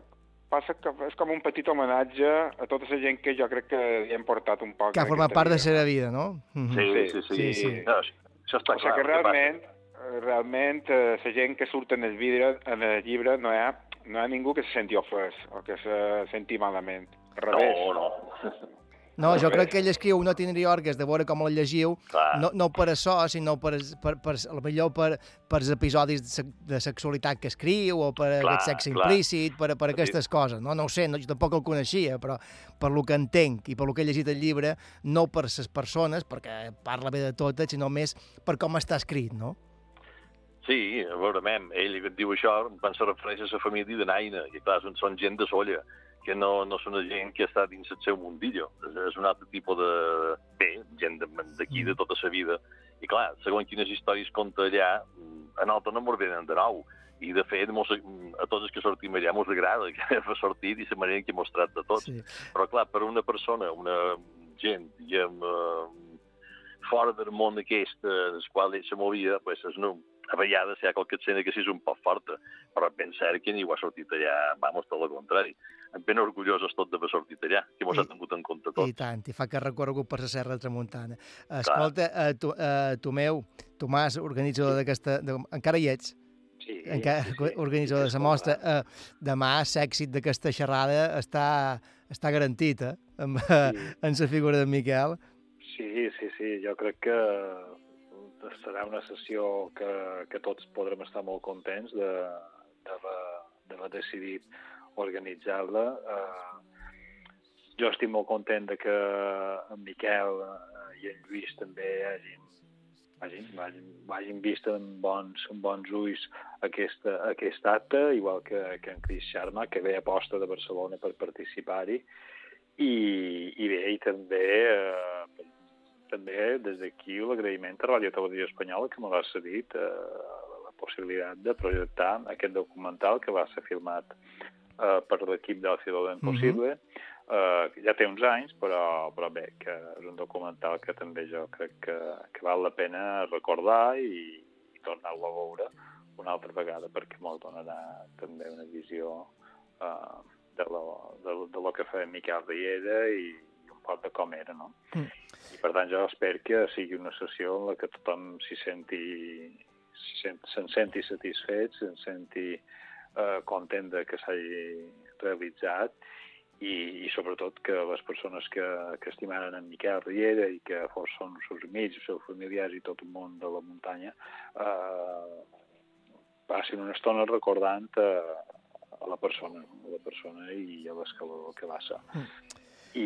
passa que és com un petit homenatge a tota la gent que jo crec que li hem portat un poc. Que ha format part de la vida. seva vida, no? Mhm. Sí, sí, sí. sí, sí. No, això està O sigui clar. que el que realment, eh, realment eh, la gent que surt en el, vidre, en el llibre no hi ha, no hi ha ningú que se senti ofès o que se senti malament. Al revés. No, no. No, jo crec que ell escriu no tindria orgues de veure com el llegiu, Clar. no, no per això, sinó per, per, per, lo millor per, per els episodis de, se- de sexualitat que escriu o per Clar, aquest sexe clar. implícit, per, per aquestes coses. No, no ho sé, no, jo tampoc el coneixia, però per lo que entenc i per lo que he llegit el llibre, no per les persones, perquè parla bé de totes, sinó més per com està escrit, no? Sí, a veure, mem, ell que et diu això quan se refereix a la família de Naina, que clar, són, són gent de solla, que no, no són una gent que està dins el seu mundillo. És, un altre tipus de... Bé, gent d'aquí, de tota la vida. I clar, segons quines històries conta allà, a nosaltres no ens venen de nou. I, de fet, mos, a tots els que sortim allà mos agrada que ha sortit i la manera en què mos tracta. Sí. Però, clar, per una persona, una gent, diguem, eh, fora del món aquest en el qual ell se movia, pues, és no, a vegades hi ha qualque escena que sí és un poc forta, però ben cert que ningú ha sortit allà, vamos, tot el contrari. Ben orgullosos tot d'haver sortit allà, que mos ha tingut en compte tot. I tant, i fa que recorregut per la Serra de Tramuntana. Escolta, eh, tu, eh, Tomeu, Tomàs, organitzador d'aquesta... de- Encara hi ets? Sí, Encara sí, sí. organitzador de la mostra. Eh, demà l'èxit d'aquesta xerrada està, està garantit, eh? amb, sí. en la figura de Miquel. Sí, sí, sí, jo crec que serà una sessió que, que tots podrem estar molt contents de, d'haver d'haver decidit organitzar-la. Eh, jo estic molt content de que en Miquel eh, i en Lluís també hagin, hagin, hagin, hagin vist amb bons, amb bons ulls aquesta, aquest acte, igual que, que en Cris Xarma, que ve a posta de Barcelona per participar-hi, i, i bé, i també, eh, també des d'aquí l'agraïment a Ràdio Televisió Espanyola que me l'ha cedit eh, la possibilitat de projectar aquest documental que va ser filmat eh, per l'equip de Ciudad Impossible. Mm -hmm. eh, ja té uns anys, però, però bé, que és un documental que també jo crec que, que val la pena recordar i, i tornar-lo a veure una altra vegada perquè molt donarà també una visió eh, de, lo, de, de lo que feia Miquel Riera i, i un poc de com era, no? Mm. I per tant jo espero que sigui una sessió en la que tothom s'hi senti se'n se senti satisfet, se'n senti eh, content de que s'hagi realitzat i, i sobretot que les persones que, que estimaren en Miquel Riera i que fos, són els seus amics, els seus familiars i tot el món de la muntanya eh, passin una estona recordant a, a la persona, a la persona i a l'escaló que va ser. Mm. I,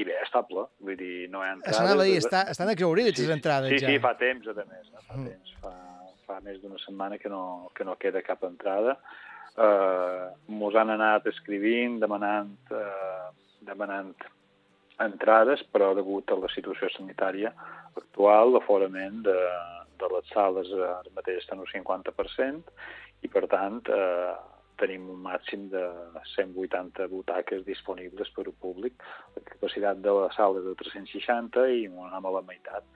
i bé, estable, vull dir, no hi ha entrades... Això anava a dir, està, estan exaurides les entrades sí, ja. Sí, fa temps, a més, eh? fa Mm. temps, fa, fa més d'una setmana que no, que no queda cap entrada. Uh, Mos han anat escrivint, demanant, uh, demanant entrades, però degut a la situació sanitària actual, l'aforament de, de les sales ara mateix està en un 50% i, per tant, eh, tenim un màxim de 180 butaques disponibles per al públic. La capacitat de la sala és de 360 i anem a la meitat.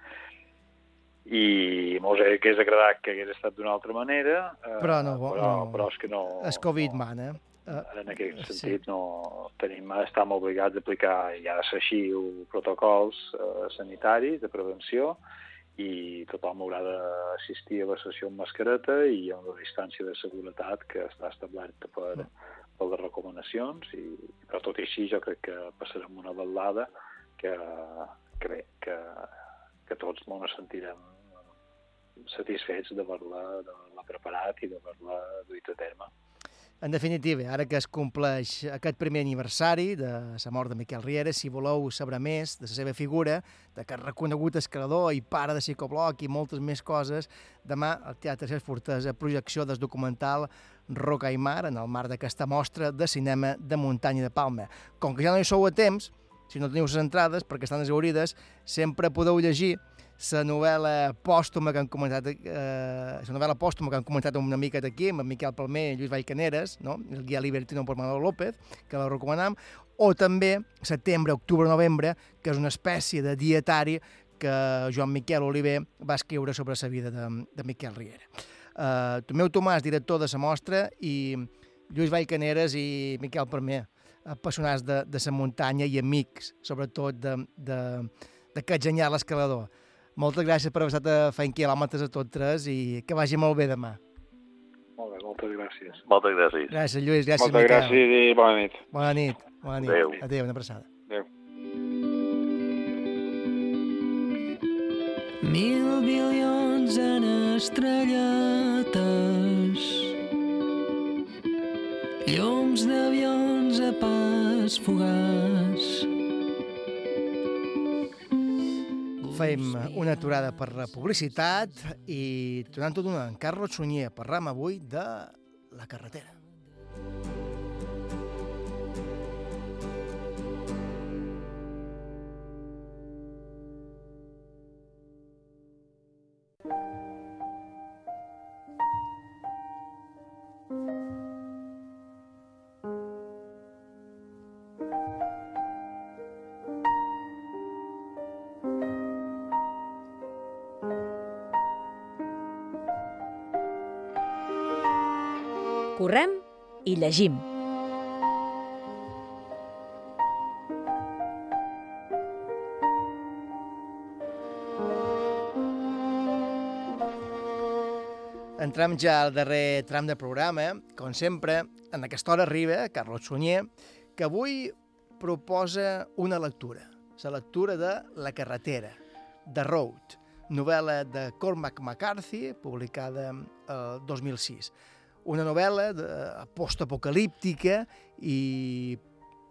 I mos hagués agradat que hagués estat d'una altra manera, eh, Però no, però, no. però és que no... El Covid mana. Eh, En aquest sí. sentit, no tenim, estem obligats a aplicar ja així protocols eh, sanitaris de prevenció i tothom haurà d'assistir a la sessió amb mascareta i amb la distància de seguretat que està establerta per, per les recomanacions, i, però tot i així jo crec que passarem una balada que, que bé, que, que tots ens sentirem satisfets d'haver-la d'haver preparat i d'haver-la duit a terme. En definitiva, ara que es compleix aquest primer aniversari de la mort de Miquel Riera, si voleu saber més de la seva figura, de que reconegut escalador i pare de psicobloc i moltes més coses, demà al Teatre Ses Fortesa, projecció del documental Roca i Mar en el marc d'aquesta mostra de cinema de muntanya de Palma. Com que ja no hi sou a temps, si no teniu les entrades, perquè estan exaurides, sempre podeu llegir la novel·la pòstuma que han comentat, eh, la novel·la pòstuma que han comentat una mica d'aquí, amb Miquel Palmer i Lluís Vallcaneres, no? el guia Libertino per Manuel López, que la recomanam, o també setembre, octubre, novembre, que és una espècie de dietari que Joan Miquel Oliver va escriure sobre la vida de, de Miquel Riera. Uh, Tomeu Tomàs, director de la mostra, i Lluís Vallcaneres i Miquel Palmer, apassionats de, de la muntanya i amics, sobretot d'aquest genial escalador. Moltes gràcies per haver estat a fent quilòmetres a tots tres i que vagi molt bé demà. Molt bé, moltes gràcies. Moltes gràcies. Gràcies, Lluís. Gràcies, Moltes Miquel. gràcies i bona nit. Bona nit. Bona nit. Adéu. Adéu, una abraçada. Adéu. Mil bilions en estrelletes Llums d'avions a pas fugaç Fem una aturada per la publicitat i tornant tot una en Carlos Sunyer, parlam avui de la carretera. Correm i llegim. Entrem ja al darrer tram de programa. Com sempre, en aquesta hora arriba Carlos Sunyer, que avui proposa una lectura, la lectura de La carretera, The Road, novel·la de Cormac McCarthy, publicada el 2006. Una novel·la de, postapocalíptica i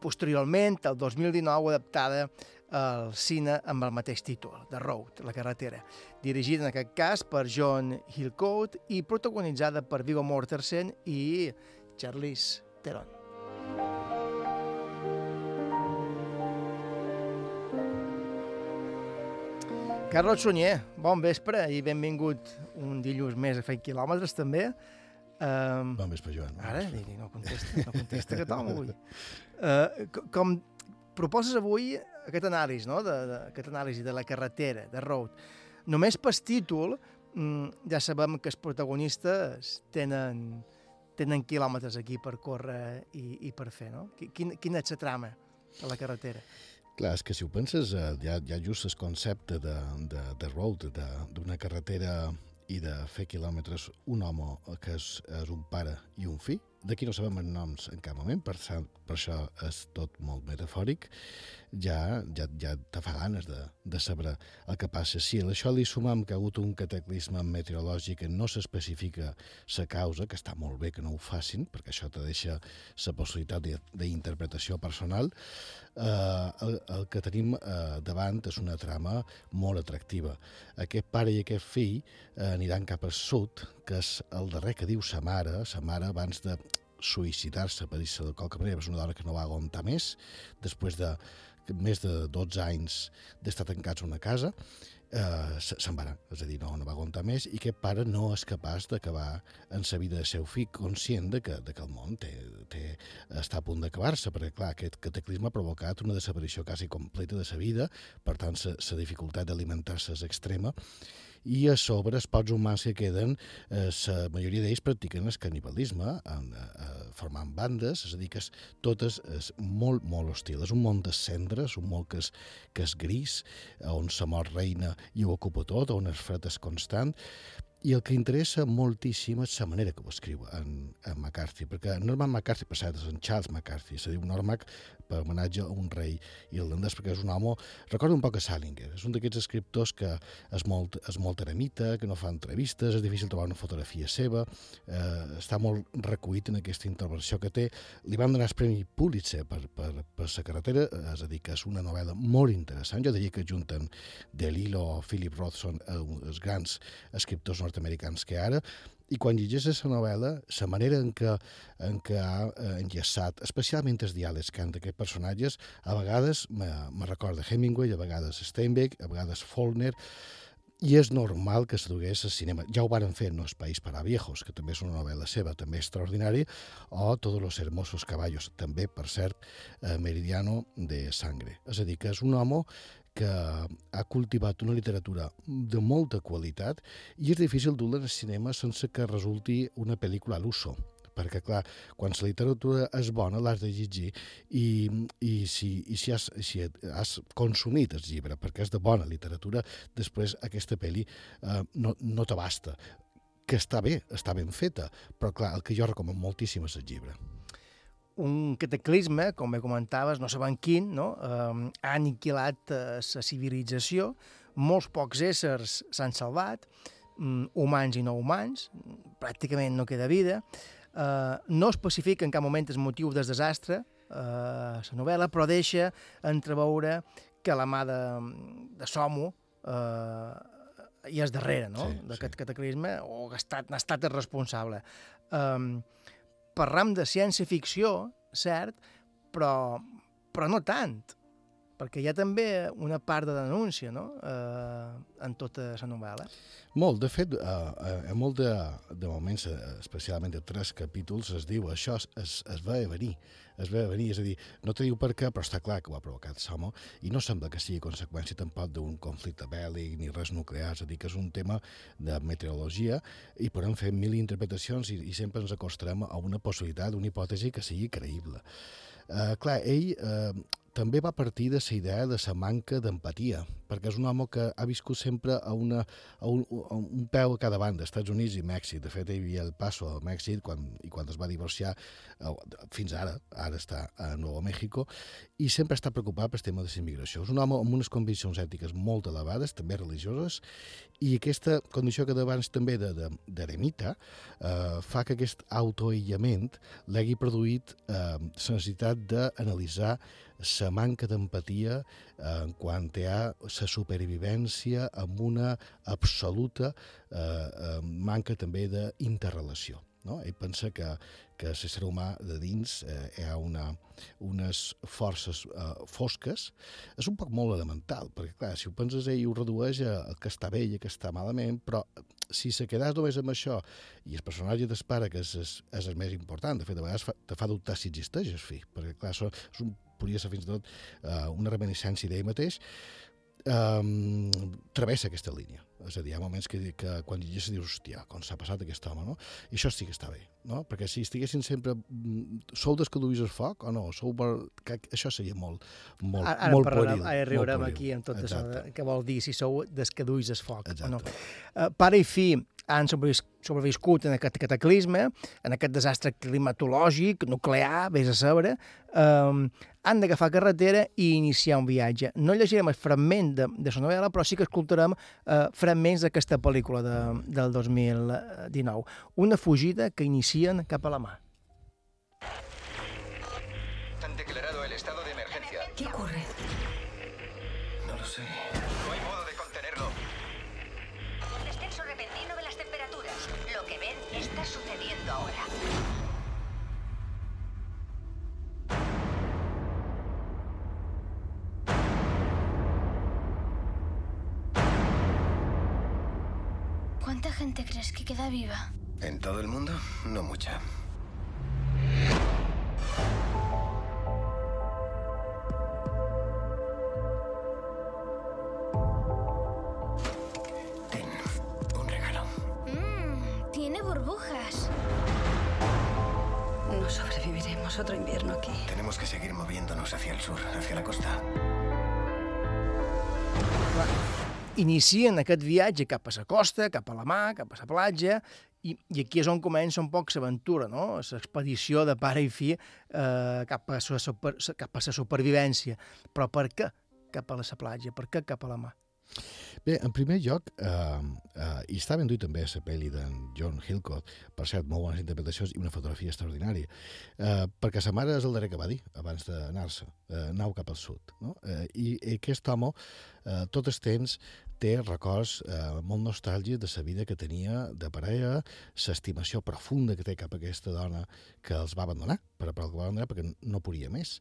posteriorment, el 2019, adaptada al cine amb el mateix títol, The Road, La carretera, dirigida en aquest cas per John Hillcoat i protagonitzada per Viggo Mortensen i Charlize Theron. Carlos Sunyer, bon vespre i benvingut un dilluns més a Fent Quilòmetres, també. Um, bon vespre, Joan. Bon Ara, digui, no contesta, no contesta que tom avui. Uh, com proposes avui aquest anàlisi, no?, de, de, aquest anàlisi de la carretera, de road, només per títol mm, ja sabem que els protagonistes tenen, tenen quilòmetres aquí per córrer i, i per fer, no? Qui- Quin, quina és la trama de la carretera? Clar, és que si ho penses, eh, ja, ja just el concepte de, de, de road, de- d'una carretera i de fer quilòmetres, un home que és, és un pare i un fill, d'aquí no sabem els noms en cap moment, per, per això és tot molt metafòric, ja, ja, ja te fa ganes de, de saber el que passa. Si a això li sumam que ha hagut un cataclisme meteorològic que no s'especifica la causa, que està molt bé que no ho facin, perquè això te deixa la possibilitat d'interpretació personal, eh, el, el que tenim eh, davant és una trama molt atractiva. Aquest pare i aquest fill eh, aniran cap al sud, que és el darrer que diu sa mare, sa mare abans de suïcidar-se, per dir-se de qualque manera, és una dona que no va aguantar més, després de més de 12 anys d'estar tancats a una casa, eh, se- se'n va anar, és a dir, no, no va aguantar més, i aquest pare no és capaç d'acabar en la vida seu fill, conscient de que, de que el món té, té, està a punt d'acabar-se, perquè, clar, aquest cataclisme ha provocat una desaparició quasi completa de sa vida, per tant, la dificultat d'alimentar-se és extrema, i a sobre els pocs humans que queden, eh, la majoria d'ells practiquen el canibalisme, en, eh, formant bandes, és a dir, que és, tot és, és molt, molt hostil. És un món de cendres, un món que és, que és gris, on la mort reina i ho ocupa tot, on el fred és constant, i el que interessa moltíssim és la manera que ho escriu en, en McCarthy, perquè Norman McCarthy, per cert, és en Charles McCarthy, se diu Normac per homenatge a un rei irlandès, perquè és un home, recorda un poc a Salinger, és un d'aquests escriptors que és molt, és molt eremita, que no fa entrevistes, és difícil trobar una fotografia seva, eh, està molt recollit en aquesta intervenció que té. Li van donar el Premi Pulitzer per, per, per la carretera, eh, és a dir, que és una novel·la molt interessant. Jo diria que junten Delilo o Philip Roth són eh, els grans escriptors nord-americans que ara, i quan llegeixes la novel·la, la manera en què, en què ha eh, enllaçat, especialment els diàlegs que han d'aquests personatges, a vegades me, recorda Hemingway, a vegades Steinbeck, a vegades Faulkner, i és normal que se dugués al cinema. Ja ho varen fer en Los País para Viejos, que també és una novel·la seva, també extraordinari, o Todos los hermosos caballos, també, per cert, eh, Meridiano de Sangre. És a dir, que és un home que ha cultivat una literatura de molta qualitat i és difícil dur-la al cinema sense que resulti una pel·lícula a l'uso perquè, clar, quan la literatura és bona l'has de llegir i, i, si, i si, has, si has consumit el llibre perquè és de bona literatura, després aquesta pel·li eh, no, no t'abasta que està bé, està ben feta, però clar, el que jo recomano moltíssim és el llibre. Un cataclisme, com bé comentaves, no sabem quin, no? eh, ha aniquilat la civilització, molts pocs éssers s'han salvat, mm, humans i no humans, pràcticament no queda vida, eh, no especifica en cap moment el motiu del desastre, eh, la novel·la, però deixa entreveure que la mà de, de Somo eh, hi és darrere no? Sí, d'aquest cataclisme o que ha estat, n'ha estat el responsable. Um, parlam de ciència-ficció, cert, però, però no tant, perquè hi ha també una part de denúncia no? eh, en tota la novel·la. Molt, de fet, eh, en molt de, de moments, eh, especialment de tres capítols, es diu això es, es, va venir, es a venir, és a dir, no te diu per què, però està clar que ho ha provocat Samo, i no sembla que sigui conseqüència tampoc d'un conflicte bèl·lic ni res nuclear, és a dir, que és un tema de meteorologia i podem fer mil interpretacions i, i sempre ens acostarem a una possibilitat, una hipòtesi que sigui creïble. Uh, clar, ell uh, també va partir de la idea de la manca d'empatia, perquè és un home que ha viscut sempre a, una, a, un, a un peu a cada banda, Estats Units i Mèxic. De fet, hi havia el passo a Mèxic quan, i quan es va divorciar, eh, fins ara, ara està a Nuevo México, i sempre està preocupat pel tema de la immigració. És un home amb unes conviccions ètiques molt elevades, també religioses, i aquesta condició que d'abans també de- de- d'eremita eh, fa que aquest autoaïllament l'hagi produït eh, la necessitat d'analitzar la manca d'empatia eh, en quant a la supervivència amb una absoluta eh, eh, manca també d'interrelació. No? Ell pensa que, que l'ésser humà de dins eh, hi ha una, unes forces eh, fosques. És un poc molt elemental, perquè clar, si ho penses ell ho redueix a, a que està bé a que està malament, però si se quedàs només amb això i el personatge t'espera que és, és, és el més important, de fet, a vegades fa, te fa dubtar si existeix el fi, perquè clar, és un, podria ser fins i tot eh, una reminiscència d'ell mateix, um, travessa aquesta línia. És a dir, hi ha moments que, que quan llegeixes dius, hòstia, com s'ha passat aquest home, no? I això sí que està bé, no? Perquè si estiguessin sempre... mm, Sou des que duis el foc o no? Sou per... que, això seria molt, molt, Ara, ara molt parlarem, pueril. ara riurem aquí amb tot això Exacte. de, que vol dir si sou des que duis el foc o no. Uh, pare i fill han sobrevis, sobreviscut en aquest cataclisme, en aquest desastre climatològic, nuclear, vés a saber, um, han d'agafar carretera i iniciar un viatge. No llegirem el fragment de, de la novel·la, però sí que escoltarem uh, fragments d'aquesta pel·lícula de, del 2019. Una fugida que inicien cap a la mar. Gente crees que queda viva? ¿En todo el mundo? No mucha. Inicien aquest viatge cap a la costa, cap a la mar, cap a la platja, i, i aquí és on comença un poc l'aventura, no? l'expedició de pare i fill eh, cap, a la super, cap a la supervivència. Però per què cap a la platja? Per què cap a la mar? Bé, en primer lloc, eh, eh, i està ben duit també la pel·li d'en John Hillcoat, per cert, molt bones interpretacions i una fotografia extraordinària, eh, perquè sa mare és el darrer que va dir abans d'anar-se, eh, anau cap al sud. No? Eh, I aquest home, eh, tot el temps, té records eh, molt nostàlgics de la vida que tenia de parella, l'estimació profunda que té cap a aquesta dona que els va abandonar, per, que va abandonar perquè no podia més.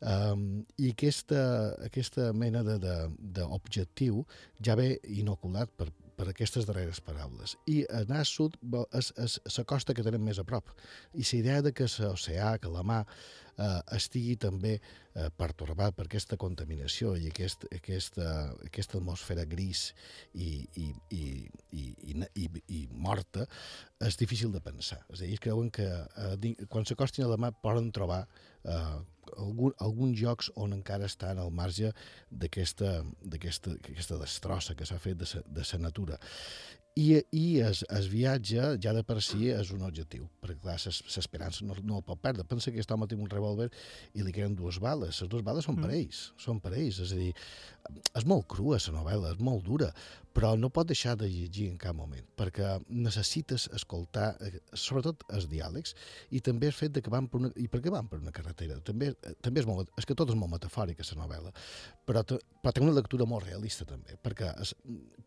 Um, I aquesta, aquesta mena d'objectiu ja ve inoculat per, per aquestes darreres paraules. I anar sud és, és la costa que tenen més a prop. I la idea de que l'oceà, que la mar, eh, estigui també eh, pertorbat per aquesta contaminació i aquest, aquesta, aquesta atmosfera gris i, i, i, i, i, i, i morta, és difícil de pensar. És a dir, creuen que eh, quan s'acostin a la mar poden trobar eh, algun, alguns llocs on encara estan al marge d'aquesta d'aquesta aquesta destrossa que s'ha fet de sa, de sa natura. I, i es, es viatge ja de per si és un objectiu, perquè clar, l'esperança no, no el pot perdre. Pensa que aquest home té un revòlver i li queden dues bales. Les dues bales són per Mm. ells, són per ells. És a dir, és molt crua la novel·la, és molt dura, però no pot deixar de llegir en cap moment, perquè necessites escoltar, eh, sobretot els diàlegs, i també el fet de que van per una... I per què van per una carretera? També, eh, també és molt... És que tot és molt metafòric, la novel·la, però, però té una lectura molt realista, també, perquè es,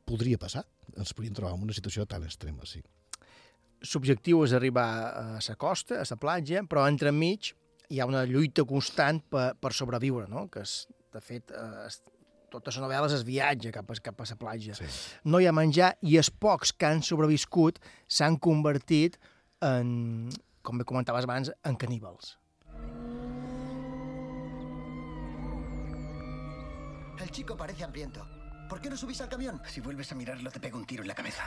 podria passar, ens podríem trobar en una situació tan extrema, sí. L'objectiu és arribar a la costa, a la platja, però entremig hi ha una lluita constant per, per sobreviure, no? que és, de fet, eh, totes les novel·les es viatja cap a, cap a la platja. Sí. No hi ha menjar i els pocs que han sobreviscut s'han convertit en, com bé comentaves abans, en caníbals. El chico parece hambriento. ¿Por qué no subís al camión? Si vuelves a mirarlo, te pego un tiro en la cabeza.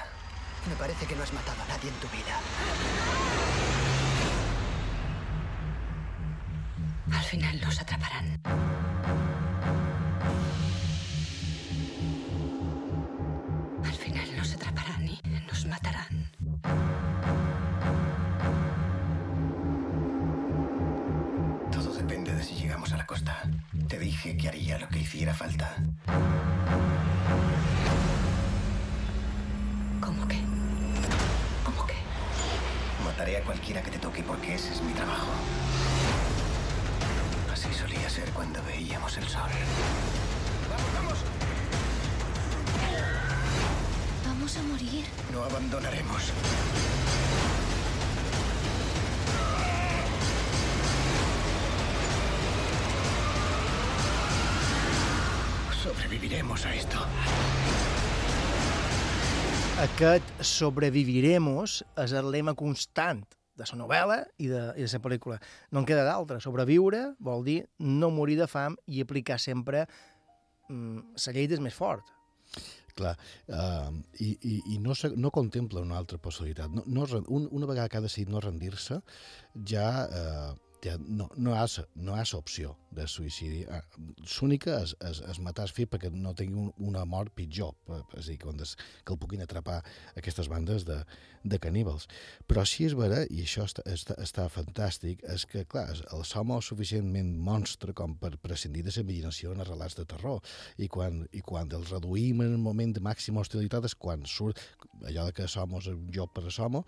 Me parece que no has matado a nadie en tu vida. Al final los atraparán. Dije que haría lo que hiciera falta. ¿Cómo que? ¿Cómo que? Mataré a cualquiera que te toque porque ese es mi trabajo. Así solía ser cuando veíamos el sol. Vamos a morir. No abandonaremos. Sobreviviremos a esto. Aquest sobreviviremos és el lema constant de la novel·la i de, i de la pel·lícula. No en queda d'altre. Sobreviure vol dir no morir de fam i aplicar sempre mm, la llei del més fort. Clar, uh, i, i, i no, se, no contempla una altra possibilitat. No, no, un, una vegada que ha decidit no rendir-se, ja, uh, ja no, no, ha, sa- no ha opció de suïcidi. Ah, L'única és, és, és matar el fill perquè no tingui un, una mort pitjor, eh, és a dir, quan es, que el puguin atrapar aquestes bandes de, de caníbals. Però sí és vera, i això està, està, està fantàstic, és que, clar, el som és suficientment monstre com per prescindir de la imaginació en els relats de terror. I quan, i quan els reduïm en un moment de màxima hostilitat és quan surt allò de que Somos és un joc per a Somo,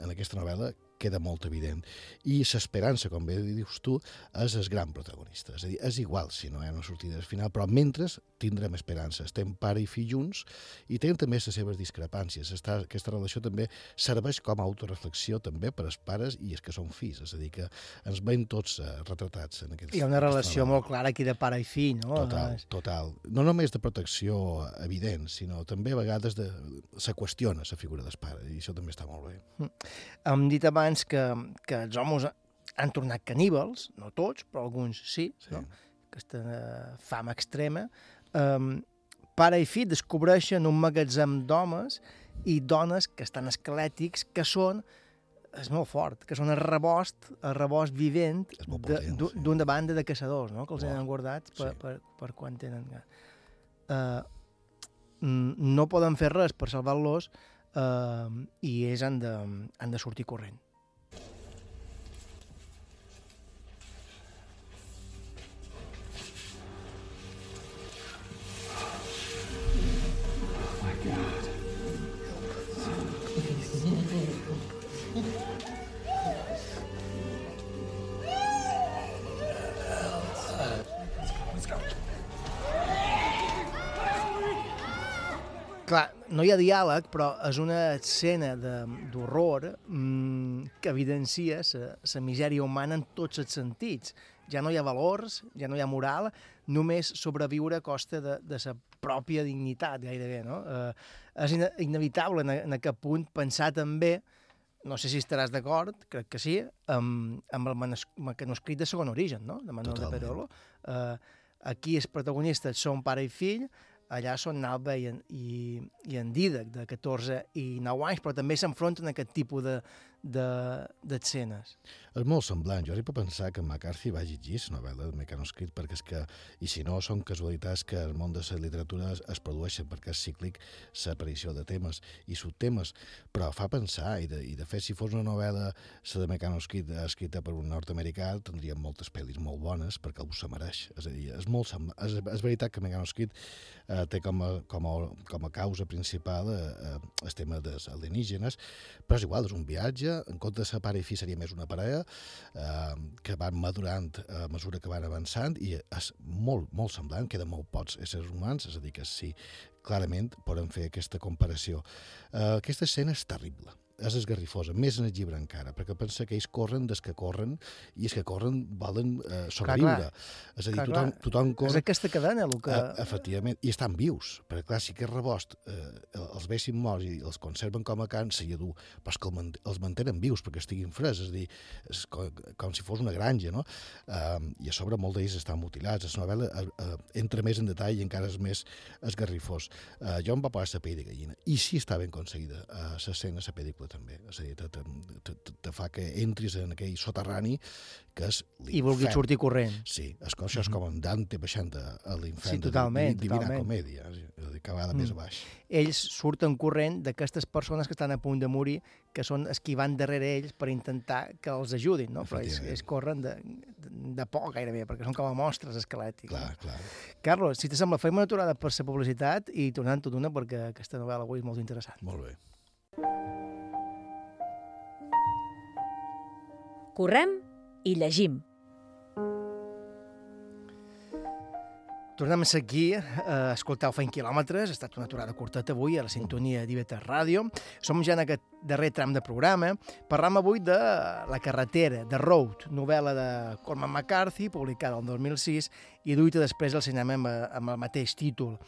en aquesta novel·la queda molt evident. I l'esperança, com bé dius tu, és el gran protagonista. És a dir, és igual si no hi ha una sortida al final, però mentre tindrem esperança. Estem pare i fill junts i tenen també les seves discrepàncies. Està, aquesta relació també serveix com a autoreflexió també per als pares i els que són fills. És a dir, que ens veiem tots eh, retratats en aquests Hi ha una relació molt clara aquí de pare i fill, no? Total, És- total. No només de protecció evident, sinó també a vegades de, se qüestiona la figura del pare, i això també està molt bé. Mm. Hem dit abans que, que els homes han tornat caníbals, no tots, però alguns sí, sí. no? aquesta eh, fama extrema. Um, pare i fill descobreixen un magatzem d'homes i dones que estan esquelètics, que són és molt fort, que són el rebost, el rebost vivent d'una banda de caçadors, no? que els han guardats per, per, per quan tenen... Uh, no poden fer res per salvar-los uh, i ells han de, han de sortir corrent. Clar, no hi ha diàleg, però és una escena de- d'horror mmm, que evidencia la misèria humana en tots els sentits. Ja no hi ha valors, ja no hi ha moral, només sobreviure a costa de, de la pròpia dignitat, gairebé. No? Eh, és ine inevitable en, en aquest punt pensar també, no sé si estaràs d'acord, crec que sí, amb, amb el manuscrit de segon origen, no? de Manuel Totalment. de Perolo. Eh, aquí els protagonistes són pare i fill, allà són Nalba i, i, i en Didac, de 14 i 9 anys, però també s'enfronten a aquest tipus de de- d'escenes. És molt semblant. Jo arribo a pensar que McCarthy va llegir la novel·la de Mecanoscrit perquè és que, i si no, són casualitats que el món de la literatura es, es produeixen perquè és cíclic l'aparició de temes i subtemes, però fa pensar, i de, i de fet, si fos una novel·la, la de Mecanoscrit, escrita per un nord-americà, tindríem moltes pel·lis molt bones perquè algú se mereix. És a dir, és molt semblant. És, és veritat que Mecanoscrit eh, té com a, com, a, com a causa principal eh, eh, el tema dels alienígenes, però és igual, és un viatge, en compte de pare i fill seria més una parella, eh, que van madurant a mesura que van avançant i és molt, molt semblant, queden molt pocs éssers humans, és a dir que sí, clarament podem fer aquesta comparació. Eh, aquesta escena és terrible, és esgarrifosa, més en el llibre encara, perquè pensa que ells corren des que corren i els que corren volen eh, sobreviure. clar. és a dir, Clar, tothom, clar. tothom corre... És aquesta cadena el que... Eh, efectivament, i estan vius, perquè clar, si aquest rebost eh, els vessin morts i els conserven com a can, seria dur, però és que els mantenen vius perquè estiguin freds, és a dir, és com, com si fos una granja, no? Eh, I a sobre molts d'ells estan mutilats, la novel·la eh, eh, entra més en detall i encara és més esgarrifós. Eh, jo em va posar la pell de gallina, i sí està ben aconseguida eh, l'escena, la pel·lícula també. És a dir, te, te, te, te- te fa que entris en aquell soterrani que és I vulguis sortir corrent. Sí, és que això és com en Dante baixant a, a l'infern Sí, de totalment, Di- Divina totalment. Comèdia, és a dir, cada vegada més a baix. Ells surten corrent d'aquestes persones que estan a punt de morir, que són els que van darrere ells per intentar que els ajudin, no? Però ells, ells corren de, de, de por gairebé, perquè són com a mostres esquelètics. Clar, no? clar. Carlos, si te sembla, fem una aturada per la publicitat i tornem tot una perquè aquesta novel·la avui és molt interessant. Molt bé. Correm i llegim. Tornem a ser aquí, a escoltar Fent Quilòmetres. Ha estat una aturada curteta avui a la sintonia d'Ibeta Ràdio. Som ja en aquest darrer tram de programa. Parlam avui de La carretera, de Road, novel·la de Cormac McCarthy, publicada el 2006 i duita després al cinema amb, amb el mateix títol.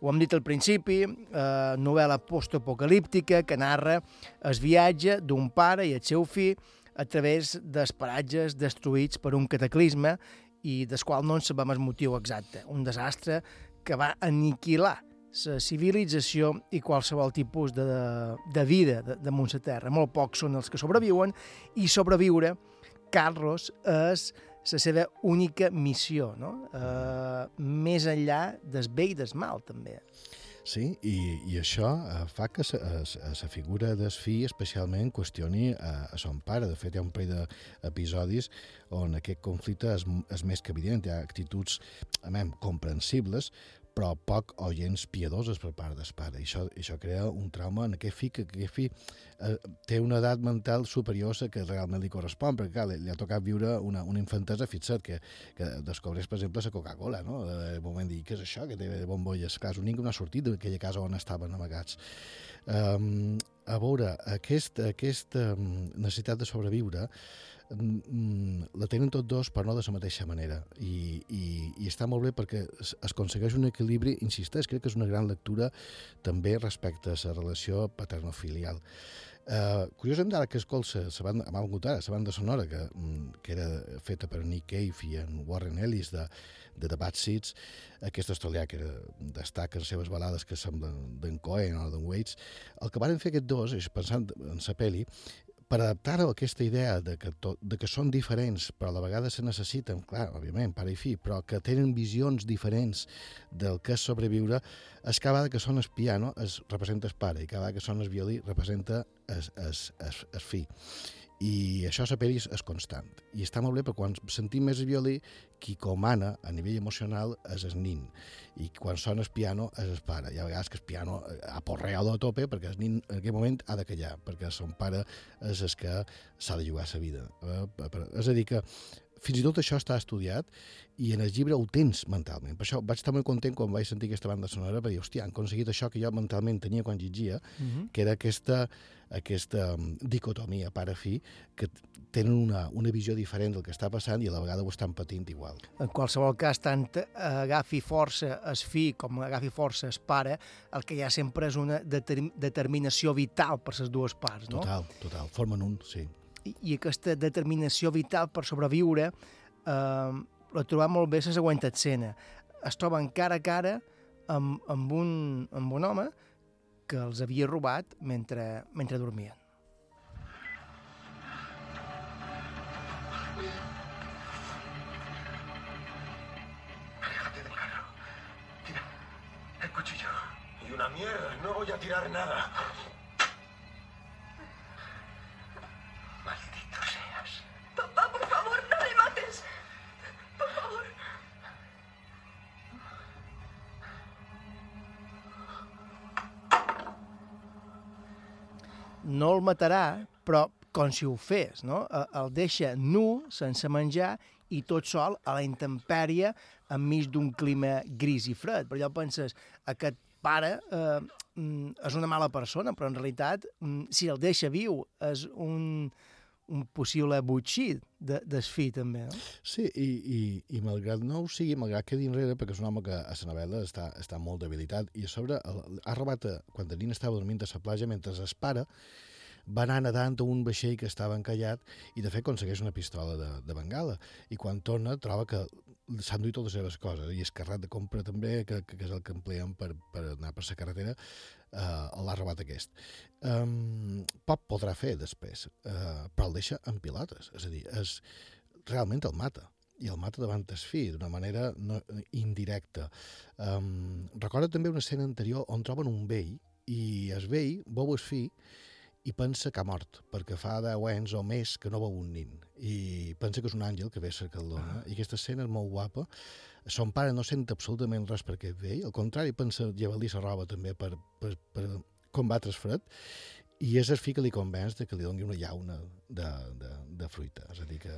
Ho hem dit al principi, eh, novel·la postapocalíptica que narra el viatge d'un pare i el seu fill a través d'esparatges destruïts per un cataclisme i del qual no en sabem el motiu exacte. Un desastre que va aniquilar la civilització i qualsevol tipus de, de vida de, damunt la Terra. Molt pocs són els que sobreviuen i sobreviure, Carlos, és la seva única missió, no? Eh, més enllà del bé i del mal, també. Sí, i, i això eh, fa que la figura del fill especialment qüestioni a, a son pare. De fet, hi ha un parell d'episodis on aquest conflicte és, és més que evident. Hi ha actituds, amem, comprensibles, però poc o gens piadoses per part del pare. I això, això crea un trauma en aquest fill, que aquest fill eh, té una edat mental superior a que realment li correspon, perquè clar, li, li ha tocat viure una, una infantesa, fixa't, que, que descobreix, per exemple, la Coca-Cola, no? De moment dir, què és això, que té bombolles? Clar, l'únic que no ha sortit d'aquella casa on estaven amagats. Um, a veure, aquest, aquesta um, necessitat de sobreviure mm, la tenen tots dos, però no de la mateixa manera. I, i, i està molt bé perquè es, es aconsegueix un equilibri, insisteix, crec que és una gran lectura també respecte a la relació paternofilial. Uh, curiosament, ara que escolta la banda, m'ha vingut ara, la banda sonora que, mm, que era feta per Nick Cave i en Warren Ellis de, de The Bad Seeds, aquest australià que era, destaca les seves balades que semblen d'en Cohen o d'en Waits, el que van fer aquests dos, és pensant en la pel·li, per adaptar-ho a aquesta idea de que, to, de que són diferents, però a la vegada se necessiten, clar, òbviament, pare i fill, però que tenen visions diferents del que és sobreviure, és cada vegada que sona el piano es representa el pare i cada vegada que sona el violí representa el, el, el, el fill. I això a pel·li és, constant. I està molt bé perquè quan sentim més violí, qui comana a nivell emocional és el nin. I quan sona el piano és el pare. I a vegades que el piano aporrea a tope perquè el nin en aquell moment ha de callar, perquè son pare és el que s'ha de jugar la vida. Eh, És a dir que fins i tot això està estudiat i en el llibre ho tens mentalment. Per això vaig estar molt content quan vaig sentir aquesta banda sonora perquè, hòstia, han aconseguit això que jo mentalment tenia quan llegia, Mhm. que era aquesta, aquesta mm, dicotomia pare-fi que tenen una, una visió diferent del que està passant i a la vegada ho estan patint igual. En qualsevol cas, tant agafi força el fill com agafi força el pare, el que hi ha sempre és una determ determinació vital per les dues parts, no? Total, total. Formen un, sí. I, aquesta determinació vital per sobreviure eh, la trobam molt bé a la següent escena. Es troben cara a cara amb, amb, un, amb un home que els havia robat mentre, mentre dormien. Cuchillo. Y una mierda, no voy a tirar nada. No el matarà, però com si ho fes, no? Eh, El deixa nu, sense menjar, i tot sol a la intempèrie enmig d'un clima gris i fred. Per allò penses, aquest pare eh, mm, és una mala persona, però en realitat, mm, si el deixa viu, és un, un possible butxí de, fill, també, no? Sí, i, i, i malgrat no ho sigui, malgrat que dinrere, perquè és un home que a la novel·la està, està molt debilitat, i a sobre el, ha robat, a, quan el nin estava dormint a la platja, mentre es pare va anar nedant a un vaixell que estava encallat i de fet aconsegueix una pistola de, de bengala. I quan torna troba que s'han duit totes les seves coses, i el de compra també, que, que, és el que empleen per, per anar per la carretera, eh, l'ha robat aquest. Um, poc podrà fer després, eh, però el deixa en pilotes, és a dir, és, realment el mata. I el mata davant el fill d'una manera no, indirecta. Um, recorda també una escena anterior on troben un vell i el vell veu el fill i pensa que ha mort, perquè fa 10 anys o més que no veu un nin. I pensa que és un àngel que ve a cercar-lo. Ah. I aquesta escena és molt guapa. Son pare no sent absolutament res per aquest vell, al contrari, pensa llevar-li la roba també per, per, per combatre el fred, i és el fill que li convenç de que li doni una llauna de, de, de fruita. És a dir, que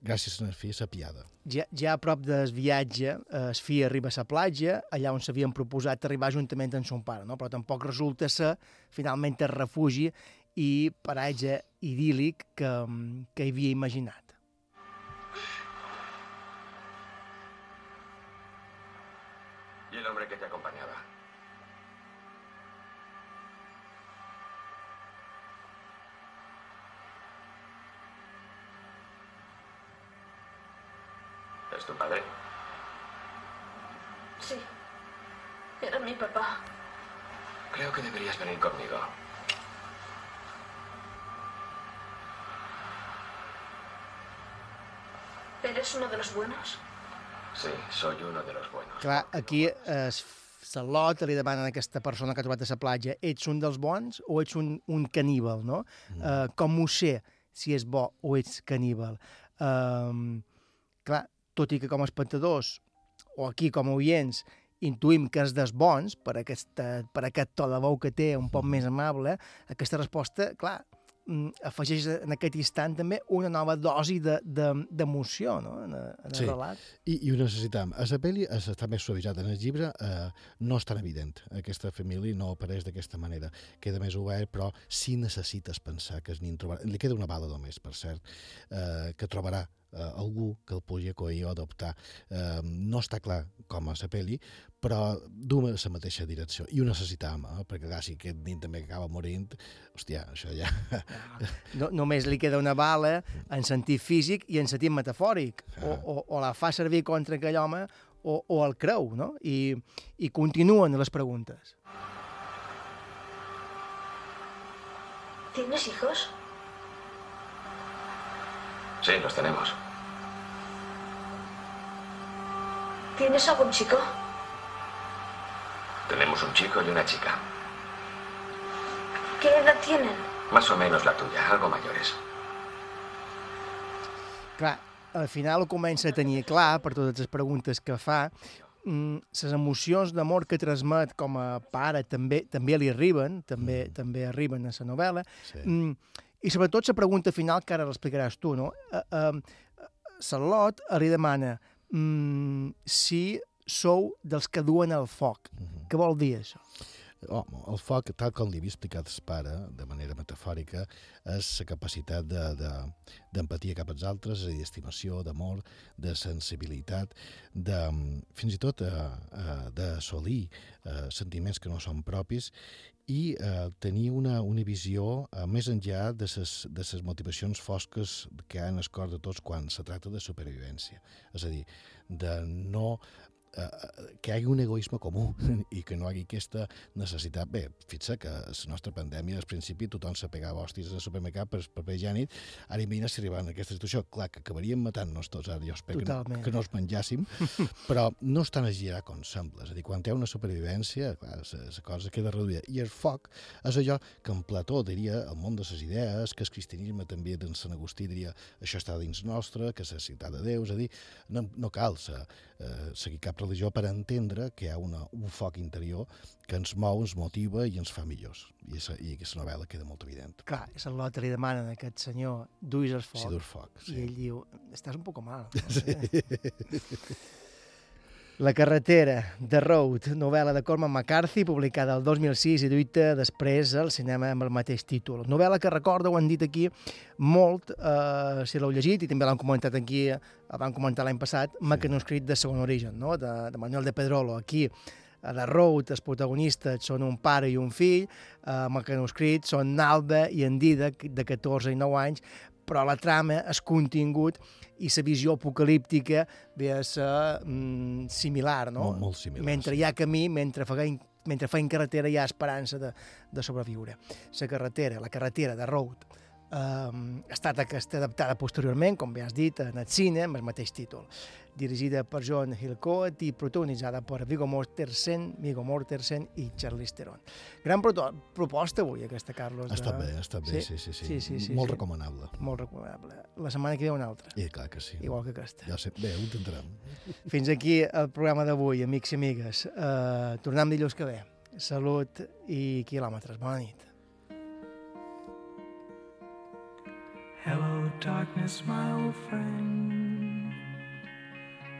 gràcies a la fi piada. Ja, ja a prop del viatge, eh, es fi arriba a la platja, allà on s'havien proposat arribar juntament amb son pare, no? però tampoc resulta ser finalment el refugi i paratge idíl·lic que, que havia imaginat. ¿Y el hombre que te acompañaba? Papá. Creo que deberías venir conmigo. ¿Eres uno de los buenos? Sí, soy uno de los buenos. Clar, aquí es Salot li demana a aquesta persona que ha trobat a la platja ets un dels bons o ets un, un caníbal, no? Mm. Uh, com ho sé si és bo o ets caníbal? Uh, clar, tot i que com a espectadors o aquí com a oients intuïm que és dels bons, per, aquesta, per aquest to de veu que té, un poc més amable, aquesta resposta, clar, mm, afegeix en aquest instant també una nova dosi d'emoció de, de, no? en, en el sí. relat. I, i ho necessitam. A la pel·li està més suavitzat. En el llibre eh, no és tan evident. Aquesta família no apareix d'aquesta manera. Queda més obert, però sí necessites pensar que es nin trobarà. Li queda una bala només, per cert, eh, que trobarà eh, algú que el pugui acollir o adoptar. Eh, no està clar com a la pel·li, però du a la mateixa direcció. I ho necessitàvem, eh? perquè clar, si aquest nin també acaba morint, hòstia, això ja... No, només li queda una bala en sentit físic i en sentit metafòric. O, o, o la fa servir contra aquell home o, o el creu, no? I, I continuen les preguntes. ¿Tienes hijos? Sí, los tenemos. ¿Tienes algún chico? Tenemos un chico y una chica. ¿Qué edad tienen? Más o menos la tuya, algo mayores. Clar, al final ho comença a tenir clar, per totes les preguntes que fa, mm, les emocions d'amor que transmet com a pare també també li arriben, també mm. també arriben a la novel·la, Sí. mm, i sobretot la pregunta final, que ara l'explicaràs tu, no? Uh, uh, Salot li demana mm, si sou dels que duen el foc. Què vol dir això? Oh, el foc, tal com li havia explicat el pare, de manera metafòrica, és la capacitat d'empatia de, de, cap als altres, és a dir, d'estimació, d'amor, de sensibilitat, de, fins i tot eh, eh, d'assolir eh, sentiments que no són propis i eh, tenir una, una visió eh, més enllà de ses, de ses motivacions fosques que hi ha en de tots quan se tracta de supervivència. És a dir, de no que hi hagi un egoisme comú i que no hi hagi aquesta necessitat. Bé, fixa que la nostra pandèmia, al principi, tothom se pegava hòsties al supermercat per paper higiènic, ara imagina si arribaven a aquesta situació. Clar, que acabaríem matant-nos tots, ara jo espero que no, Totalment. que no els menjàssim, però no és tan exagerat com sembla. És a dir, quan hi ha una supervivència, clar, la cosa queda reduïda. I el foc és allò que en Plató diria el món de les idees, que el cristianisme també d'en Sant Agustí diria això està dins nostre, que és la ciutat de Déu, és a dir, no, no cal eh, seguir cap religió per entendre que hi ha una, un foc interior que ens mou, ens motiva i ens fa millors. I, esa, i aquesta novel·la queda molt evident. Clar, Salot li demana a aquest senyor duis el foc. Si dur foc, sí. I ell diu, estàs un poc mal. Sí. La carretera, The Road, novel·la de Cormac McCarthy, publicada el 2006 i duita després al cinema amb el mateix títol. Novel·la que recorda, ho han dit aquí, molt, eh, si l'heu llegit, i també l'han comentat aquí, el van comentar l'any passat, sí. Mecanoscrit de segon origen, no? de, de Manuel de Pedrolo. Aquí, a The Road, els protagonistes són un pare i un fill, a Mecanoscrit són Nalda i en Dida, de 14 i 9 anys, però la trama, el contingut i la visió apocalíptica ve a ser mm, similar, no? Molt, molt similar, Mentre hi ha camí, mentre feim, mentre feim carretera hi ha esperança de, de sobreviure. La carretera, la carretera de Road, eh, ha estat aquesta adaptada posteriorment, com bé has dit, en el cine, amb el mateix títol. Dirigida per John Hillcoat i protagonitzada per Viggo Mortensen, Viggo Mortensen i Charlize Theron. Gran proposta avui, aquesta, Carlos. Ha estat bé, ha estat bé, sí, sí, sí. sí, sí, sí Molt sí. recomanable. Molt recomanable. La setmana que ve una altra. I clar que sí. Igual que aquesta. Ja sé, bé, ho intentarem. Fins aquí el programa d'avui, amics i amigues. Uh, tornem dilluns que ve. Salut i quilòmetres. Bona nit. Hello, darkness, my old friend.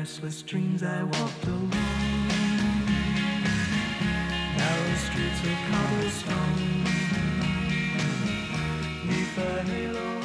restless dreams I walked alone. Narrow streets of cobblestone, neath the halo.